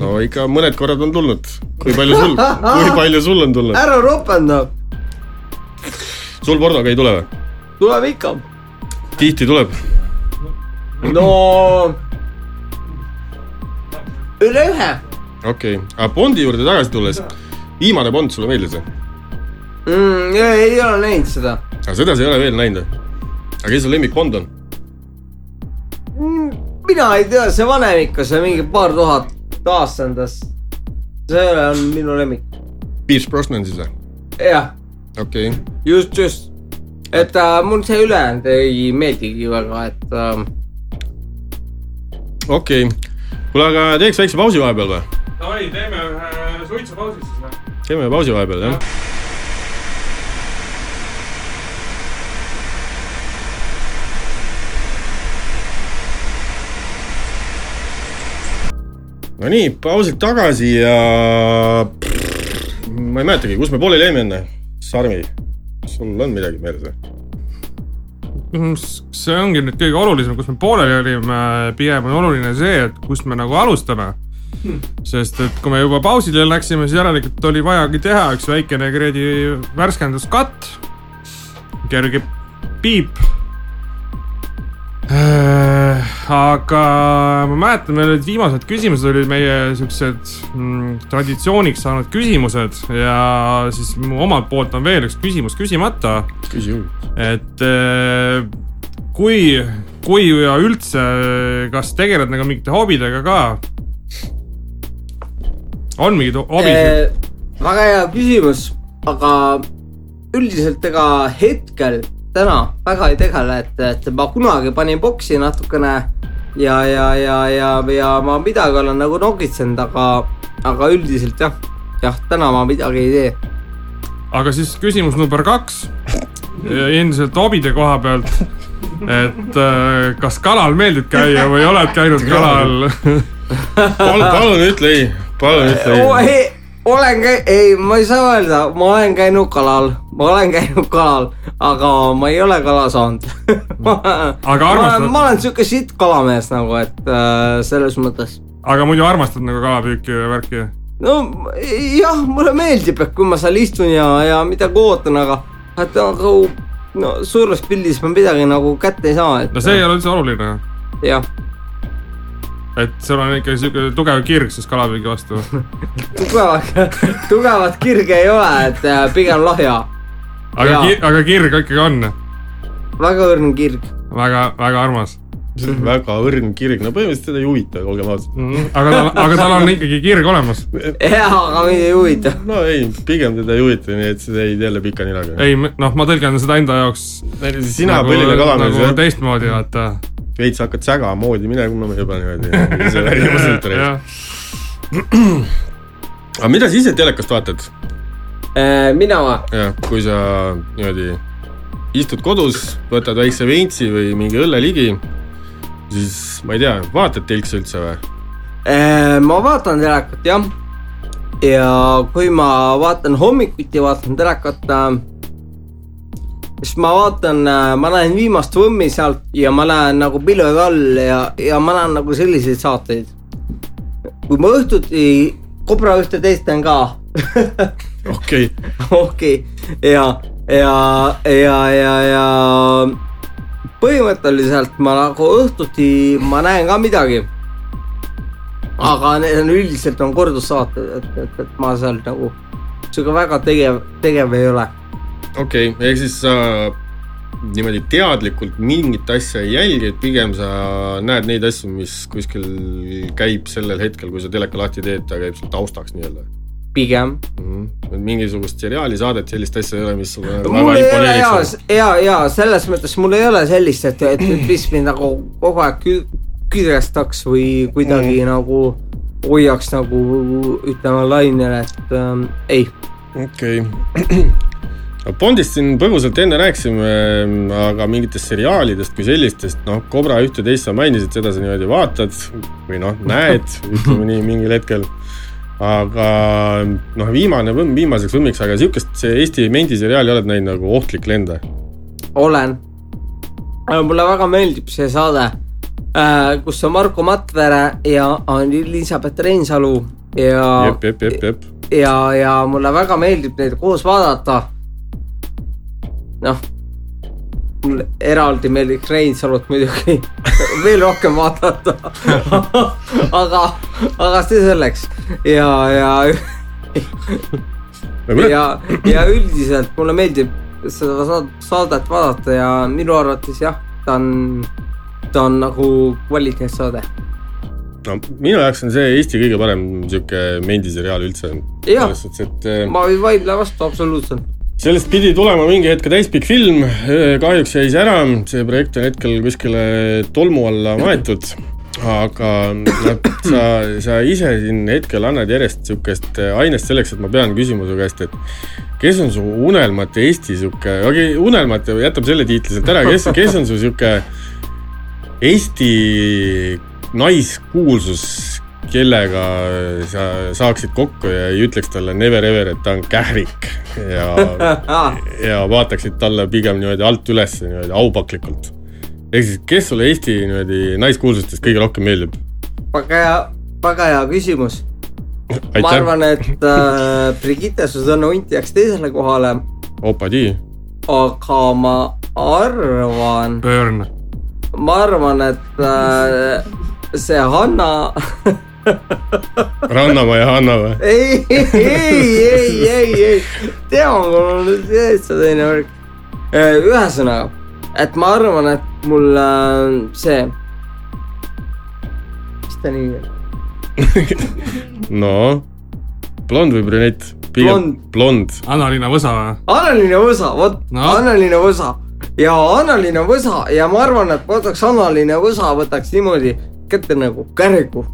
no ikka mõned korrad on tulnud. kui palju sul, kui palju sul on tulnud? ära ropenda. sul pornoga ei tule või? tuleb ikka. tihti tuleb? no. üle ühe okei okay., aga Bondi juurde tagasi tulles, viimane Bond sulle meeldis või? mm,. ei ole näinud seda aga seda sa ei ole veel näinud või? aga kes su lemmik Bond on? mm,. mina ei tea, see vanem ikka, see mingi paar tuhat aastandas. see on minu lemmik. Pierce Brosnan siis või? jah, okei okay., just, just. et äh, mul see ülejäänud ei meeldigi väga, et äh, okei okay.. kuule, aga teeks väikse pausi vahepeal või? Davai, teeme ühe suitsupausi siis või? teeme pausi vahepeal, jah. Nonii, pausilt tagasi ja pff, ma ei mäletagi, kus me pooleli jäime enne. Sarmi, sul on midagi meeles või? see ongi nüüd kõige olulisem, kus me pooleli olime, pigem on oluline see, et kust me nagu alustame. Sest et kui me juba pausile läksime, siis järelikult oli vajagi teha üks väikene kuradi värskenduskatt. kerge piip. aga ma mäletan veel, et viimased küsimused olid meie siuksed mm, traditsiooniks saanud küsimused ja siis mu omalt poolt on veel üks küsimus küsimata küsi juurde. et eh, kui, kui ja üldse, kas tegeled nagu mingite hobidega ka? On mingeid ho- hobisid? Eh, väga hea küsimus, aga üldiselt ega hetkel täna väga ei tegele, et, et ma kunagi panin boksi natukene ja, ja, ja, ja, ja ma midagi olen nagu nokitsenud, aga, aga üldiselt jah, jah, täna ma midagi ei tee. aga siis küsimus number kaks, endiselt hobide koha pealt. et eh, kas kalal meeldib käia või oled käinud kalal? palun, palun ütle ei, palun ütle ei. olen käi-, ei, ma ei saa öelda, ma olen käinud kalal, ma olen käinud kalal, aga ma ei ole kala saanud. Aga armastad- ma, ma olen siuke sitt kalamees nagu, et äh, selles mõttes. aga muidu armastad nagu kalapüüki ja värki? no jah, mulle meeldib, et kui ma seal istun ja, ja midagi ootan, aga, et nagu no suures pildis ma midagi nagu kätte ei saa, et no see ei ole üldse oluline. jah, et sul on ikka siuke tugev kirg siis kalapüügi vastu. tugevat, tugevat kirge ei ole, et äh, pigem lahja, aga aga kirg ikkagi on väga õrn kirg. väga, väga armas. väga õrn kirg, no põhimõtteliselt teda ei huvita, olgem ausad. aga tal, aga tal on ikkagi kirg olemas. jaa, aga mind ei huvita. no ei, pigem teda ei huvita, nii et sa jäid jälle pika ninaga. ei, noh, ma tõlgendan seda enda jaoks. sina nagu, põline kalamees nagu jah, teistmoodi, vaata. Veits hakkad säga moodi minema juba niimoodi. mõtlesid ära. aga mida sa ise telekast vaatad? Äh, mina või? jah, kui sa niimoodi istud kodus, võtad väikse veintsi või mingi õlle ligi, siis ma ei tea, vaatad telkse üldse või? Äh, ma vaatan telekat jah. ja kui ma vaatan hommikuti, vaatan telekat äh,, siis ma vaatan, ma näen viimast võmmi sealt ja ma näen nagu pilvede all ja, ja ma näen nagu selliseid saateid. kui ma õhtuti kobra ühte teist teen ka okei, okei, ja, ja, ja, ja, ja põhimõtteliselt ma nagu õhtuti ma näen ka midagi. aga need on üldiselt on kordussaated, et, et, et ma seal nagu sihuke väga tegev, tegev ei ole. okei, ehk siis sa niimoodi teadlikult mingit asja ei jälgi, et pigem sa näed neid asju, mis kuskil käib sellel hetkel, kui sa teleka lahti teed, ta käib sul taustaks nii-öelda pigem. mm. -hmm. mingisugust seriaali saadet, sellist asja ei ole, mis sulle väga ei ole ja imponeeriks,. ja, ja selles mõttes mul ei ole sellist, et, et, mis mind nagu kogu aeg kü- kidrestaks või kuidagi mm. nagu hoiaks nagu ütleme lainel, et ähm, ei. okei okay., Bondist siin põgusalt enne rääkisime, aga mingitest seriaalidest kui sellistest, noh, Cobra ühte-teist sa mainisid, seda sa niimoodi vaatad või noh, näed, ütleme nii mingil hetkel. aga noh, viimane, viimaseks võmmiks, aga sihukest Eesti mendiseriaali oled näinud nagu Ohtlik lenda? olen. mulle väga meeldib see saade, kus on Marko Matvere ja on Elizabeth Reinsalu ja. jep, jep, jep, jep. ja, ja mulle väga meeldib neid koos vaadata noh, mulle eraldi meeldiks Reinsalut muidugi veel rohkem vaadata. Aga, aga see selleks. Ja, ja ja, ja üldiselt mulle meeldib seda saadet vaadata ja minu arvates jah, ta on, ta on nagu kvaliteetsaade no minu jaoks on see Eesti kõige parem sihuke mendiseriaal üldse. jah, ma ei vaidle vastu absoluutselt sellest pidi tulema mingi hetk täispikk film, kahjuks jäi see ära, see projekt on hetkel kuskile tolmu alla maetud, aga noh, sa, sa ise siin hetkel annad järjest niisugust ainest selleks, et ma pean küsima su käest, et kes on su unelmate Eesti niisugune, okei okay,, unelmate, jätame selle tiitli sealt ära, kes, kes on su niisugune Eesti naiskuulsus, kellega sa saaksid kokku ja ei ütleks talle never ever, et ta on kährik ja ja vaataksid talle pigem niimoodi alt üles niimoodi aupaklikult. ehk siis, kes sulle Eesti niimoodi naiskuulsustest kõige rohkem meeldib? väga hea, väga hea küsimus. ma arvan, et äh, Brigitte Susanne Unt jääks teisele kohale. opadi. aga ma arvan. Burn. ma arvan, et äh, see Hanna Rannamäe ja Hanna või? ei, ei, ei, ei, ei, tea, mul on täitsa teine värk. ühesõnaga, et ma arvan, et mul äh, see, mis ta nimi on? no, blond või brünett? pigem blond, blond.. Anna-Liina Võsa või? Anna-Liina Võsa, vot no., Anna-Liina Võsa ja Anna-Liina Võsa ja ma arvan, et võtaks Anna-Liina Võsa, võtaks niimoodi kätte nagu käriku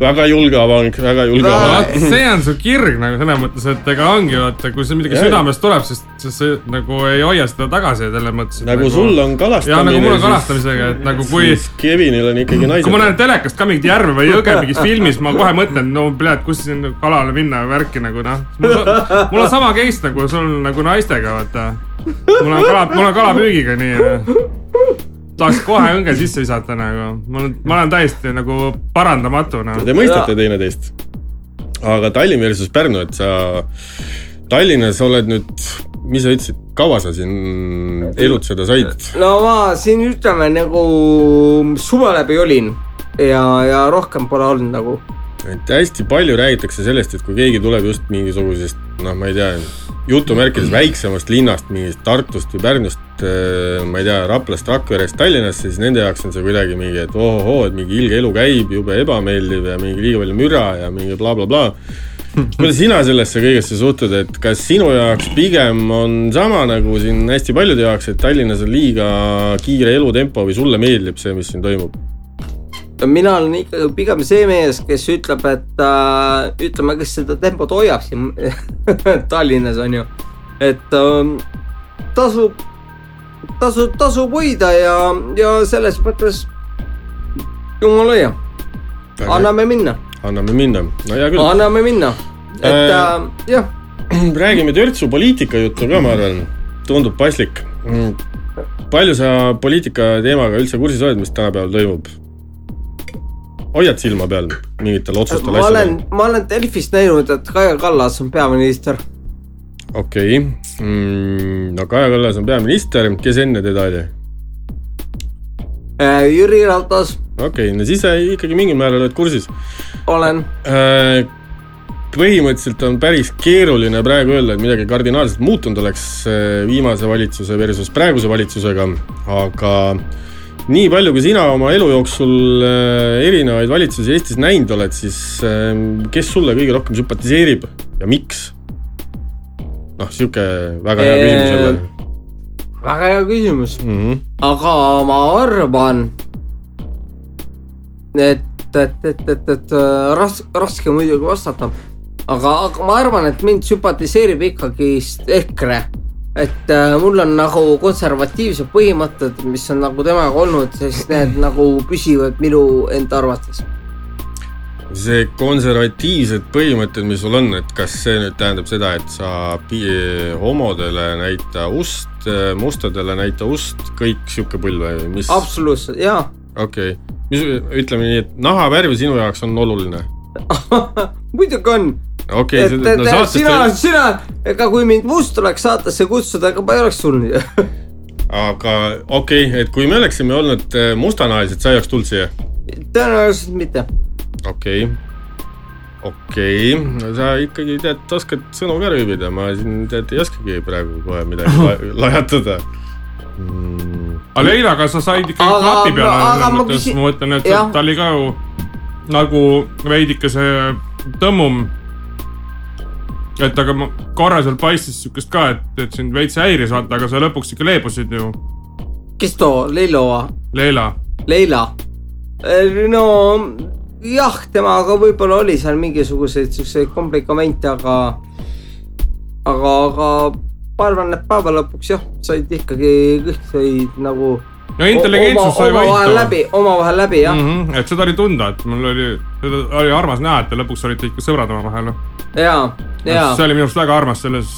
väga julge avang, väga julge no, avang. see on su kirg nagu selles mõttes, et ega ongi vaata, kui see midagi ja, südamest tuleb, siis, siis sa nagu ei hoia seda tagasi selles mõttes. nagu, nagu sul on kalastamine. ja nagu mul on kalastamisega, et nagu kui. Kevinil on ikkagi naised. kui ma näen telekast ka mingit järve või jõge mingis filmis, ma kohe mõtlen, no pljat, kus siin kalale minna ja värki nagu noh. mul on sama case nagu sul nagu naistega, vaata. mul on kala, mul on kalapüügiga nii noh tahaks kohe õnge sisse visata nagu, ma olen, ma olen täiesti nagu parandamatu no.. Te mõistate teineteist. aga Tallinn versus Pärnu, et sa Tallinnas oled nüüd, mis sa ütlesid, kaua sa siin elutseda said? no ma siin ütleme nagu suve läbi olin ja, ja rohkem pole olnud nagu. et hästi palju räägitakse sellest, et kui keegi tuleb just mingisugusest, noh, ma ei tea jutumärkides väiksemast linnast, mingist Tartust või Pärnust, äh, ma ei tea, Raplast, Rakverest Tallinnasse, siis nende jaoks on see kuidagi mingi, et ohohoo, et mingi ilge elu käib, jube ebameeldiv ja mingi liiga palju müra ja mingi blablabla bla, bla. Bla. kuidas sina sellesse kõigesse suhtud, et kas sinu jaoks pigem on sama nagu siin hästi paljude jaoks, et Tallinnas on liiga kiire elutempo või sulle meeldib see, mis siin toimub? Mina olen ikkagi pigem see mees, kes ütleb, et äh, ütleme, kes seda tempot hoiab siin Tallinnas on ju, et äh, tasub, tasub, tasub hoida ja, ja selles mõttes jumal hoia, anname minna. anname minna, no hea küll. anname minna, et äh, äh, jah. räägime törtsu poliitika juttu ka, ma arvan, tundub paslik. Mm. palju sa poliitika teemaga üldse kursis oled, mis tänapäeval toimub? Hoiad silma peal mingitel otsustel ma olen, ma olen Delfist näinud, et Kaja Kallas on peaminister. okei okay. mm,, no Kaja Kallas on peaminister, kes enne teda oli? Äh, Jüri Ratas. okei okay,, no siis sa ikkagi mingil määral oled kursis. olen äh, põhimõtteliselt on päris keeruline praegu öelda, et midagi kardinaalselt muutunud oleks äh, viimase valitsuse versus praeguse valitsusega, aga nii palju, kui sina oma elu jooksul äh, erinevaid valitsusi Eestis näinud oled, siis ähm, kes sulle kõige rohkem sümpatiseerib ja miks? noh, sihuke väga hea küsimus jälle. väga hea küsimus mm, -hmm. aga ma arvan, et, et, et, et, et äh, ras-, raske muidugi vastata. aga, aga ma arvan, et mind sümpatiseerib ikkagist EKRE et äh, mul on nagu konservatiivsed põhimõtted, mis on nagu temaga olnud, sest need nagu püsivad minu enda arvates. see konservatiivsed põhimõtted, mis sul on, et kas see nüüd tähendab seda, et sa homodele näita ust, mustadele näita ust, kõik sihuke pull või mis? absoluutselt, jaa. okei okay., mis, ütleme nii, et nahavärv sinu jaoks on oluline muidugi on okei okay,, no saatest sina, sina, ega kui mind must oleks saatesse kutsuda, ega ma ei oleks tulnud ju aga okei okay,, et kui me oleksime olnud äh, mustanahalised, sa ei oleks tulnud siia? tõenäoliselt mitte. okei okay., okei okay., sa ikkagi tead, oskad sõnu ka rüübida, ma siin tead ei oskagi praegu kohe midagi la lajatada mm.. aga Leilaga sa said ikkagi klapi peale, selles mõttes ma mõtlen, et ta oli ka ju nagu veidike see tõmmum et aga ma korra seal paistis siukest ka, et, et sind veits häiris vaata, aga sa lõpuks ikka leebusid ju. kes too, Leilo? Leila. Leila. Äh, no jah, temaga võib-olla oli seal mingisuguseid siukseid komplikamente, aga, aga, aga ma arvan, et päeva lõpuks jah, said ikkagi kõik said nagu no intelligentsus sai omavahel läbi, omavahel läbi jah mm. -hmm, et seda oli tunda, et mul oli, oli armas näha, et te lõpuks olite ikka sõbrad omavahel. ja, ja. see oli minu arust väga armas selles,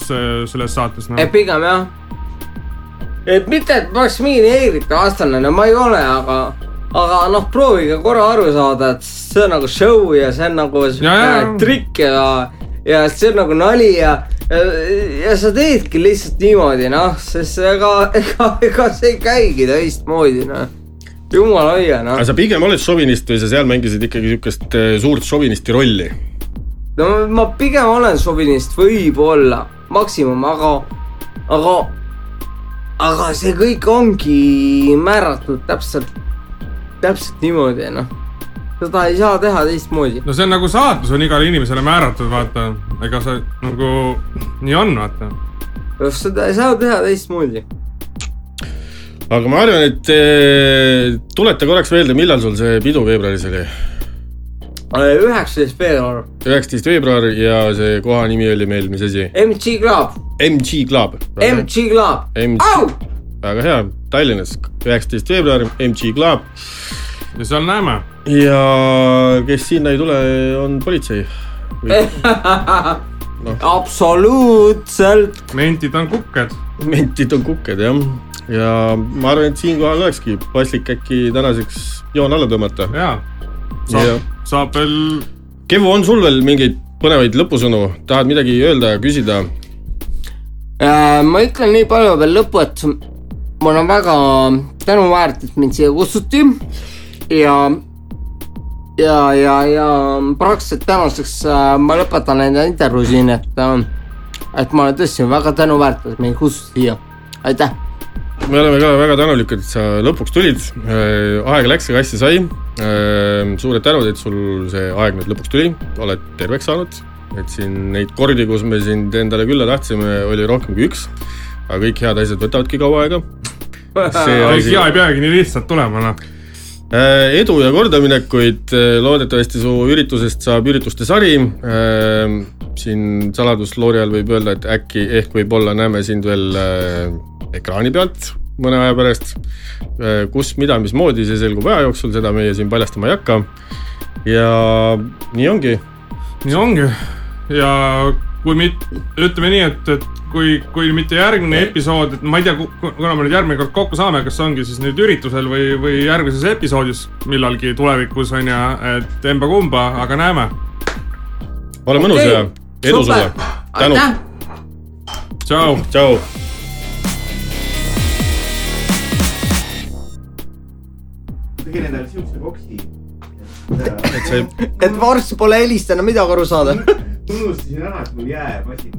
selles saates no.. pigem jah. et mitte, et ma oleks mingi neegrite vastane, no ma ei ole, aga, aga noh, proovige korra aru saada, et see on nagu show ja see on nagu sihuke trikk ja, ja see on nagu nali ja ja sa teedki lihtsalt niimoodi, noh, sest ega, ega, ega see ei käigi teistmoodi, noh jumala hoia, noh. aga sa pigem oled šovinist või sa seal mängisid ikkagi siukest eh, suurt šovinisti rolli? no ma pigem olen šovinist, võib-olla, maksimum, aga, aga, aga see kõik ongi määratud täpselt, täpselt niimoodi, noh seda ei saa teha teistmoodi. no see on nagu saatus on igale inimesele määratud, vaata, ega see nagu nii on, vaata. seda ei saa teha teistmoodi. aga ma arvan, et eh, tuleta korraks meelde, millal sul see pidu veebruaris oli? üheksateist veebruar. üheksateist veebruar ja see koha nimi oli meil, mis asi? MG Club. MG Club. MG Club. väga hea, Tallinnas, üheksateist veebruar, MG Club ja seal näeme. ja kes sinna ei tule, on politsei no.. absoluutselt. mentid on kukked. mentid on kukked jah, ja ma arvan, et siinkohal olekski paslik äkki tänaseks joon alla tõmmata. jaa, saab, saab veel. Kevu, on sul veel mingeid põnevaid lõpusõnu, tahad midagi öelda ja küsida? Äh, ma ütlen nii palju veel lõppu, et mul on väga tänuväärt, et mind siia kutsuti ja, ja, ja, ja praktiliselt tänaseks äh, ma lõpetan enda intervjuu siin, et äh,, et ma olen tõesti väga tänuväärt, et mind kutsuti siia, aitäh. me oleme ka väga tänulikud, et sa lõpuks tulid äh,, aeg läks, aga hästi sai suured tänud, et sul see aeg nüüd lõpuks tuli, oled terveks saanud, et siin neid kordi, kus me sind endale külla tahtsime, oli rohkem kui üks. aga kõik head asjad võtavadki kaua aega. kõik hea ei peagi nii lihtsalt tulema, noh edu ja kordaminekuid, äh, loodetavasti su üritusest saab ürituste sari. Äh, siin saladusloori all võib öelda, et äkki ehk võib-olla näeme sind veel ekraani pealt mõne aja pärast. kus, mida, mismoodi, see selgub aja jooksul, seda meie siin paljastama ei hakka. ja nii ongi. nii ongi ja kui mit-, ütleme nii, et, et kui, kui mitte järgmine episood, et ma ei tea, kuna me nüüd järgmine kord kokku saame, kas ongi siis nüüd üritusel või, või järgmises episoodis millalgi tulevikus on ju, et emba-kumba, aga näeme. ole mõnus okay. ja edu sulle. tänud. tšau. tšau. tegin endale siukse boksi. et see. et varsti pole helistanud midagi aru saada unustasin ära, et mul jäämasin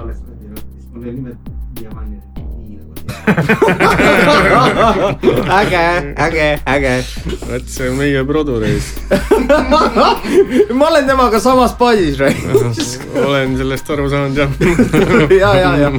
alles oli, siis mul oli nimelt siiamaani nii nagu äge, äge, äge. vot see on meie produreis ma olen temaga samas paadis, olen sellest aru saanud jah. Ja, ja, ja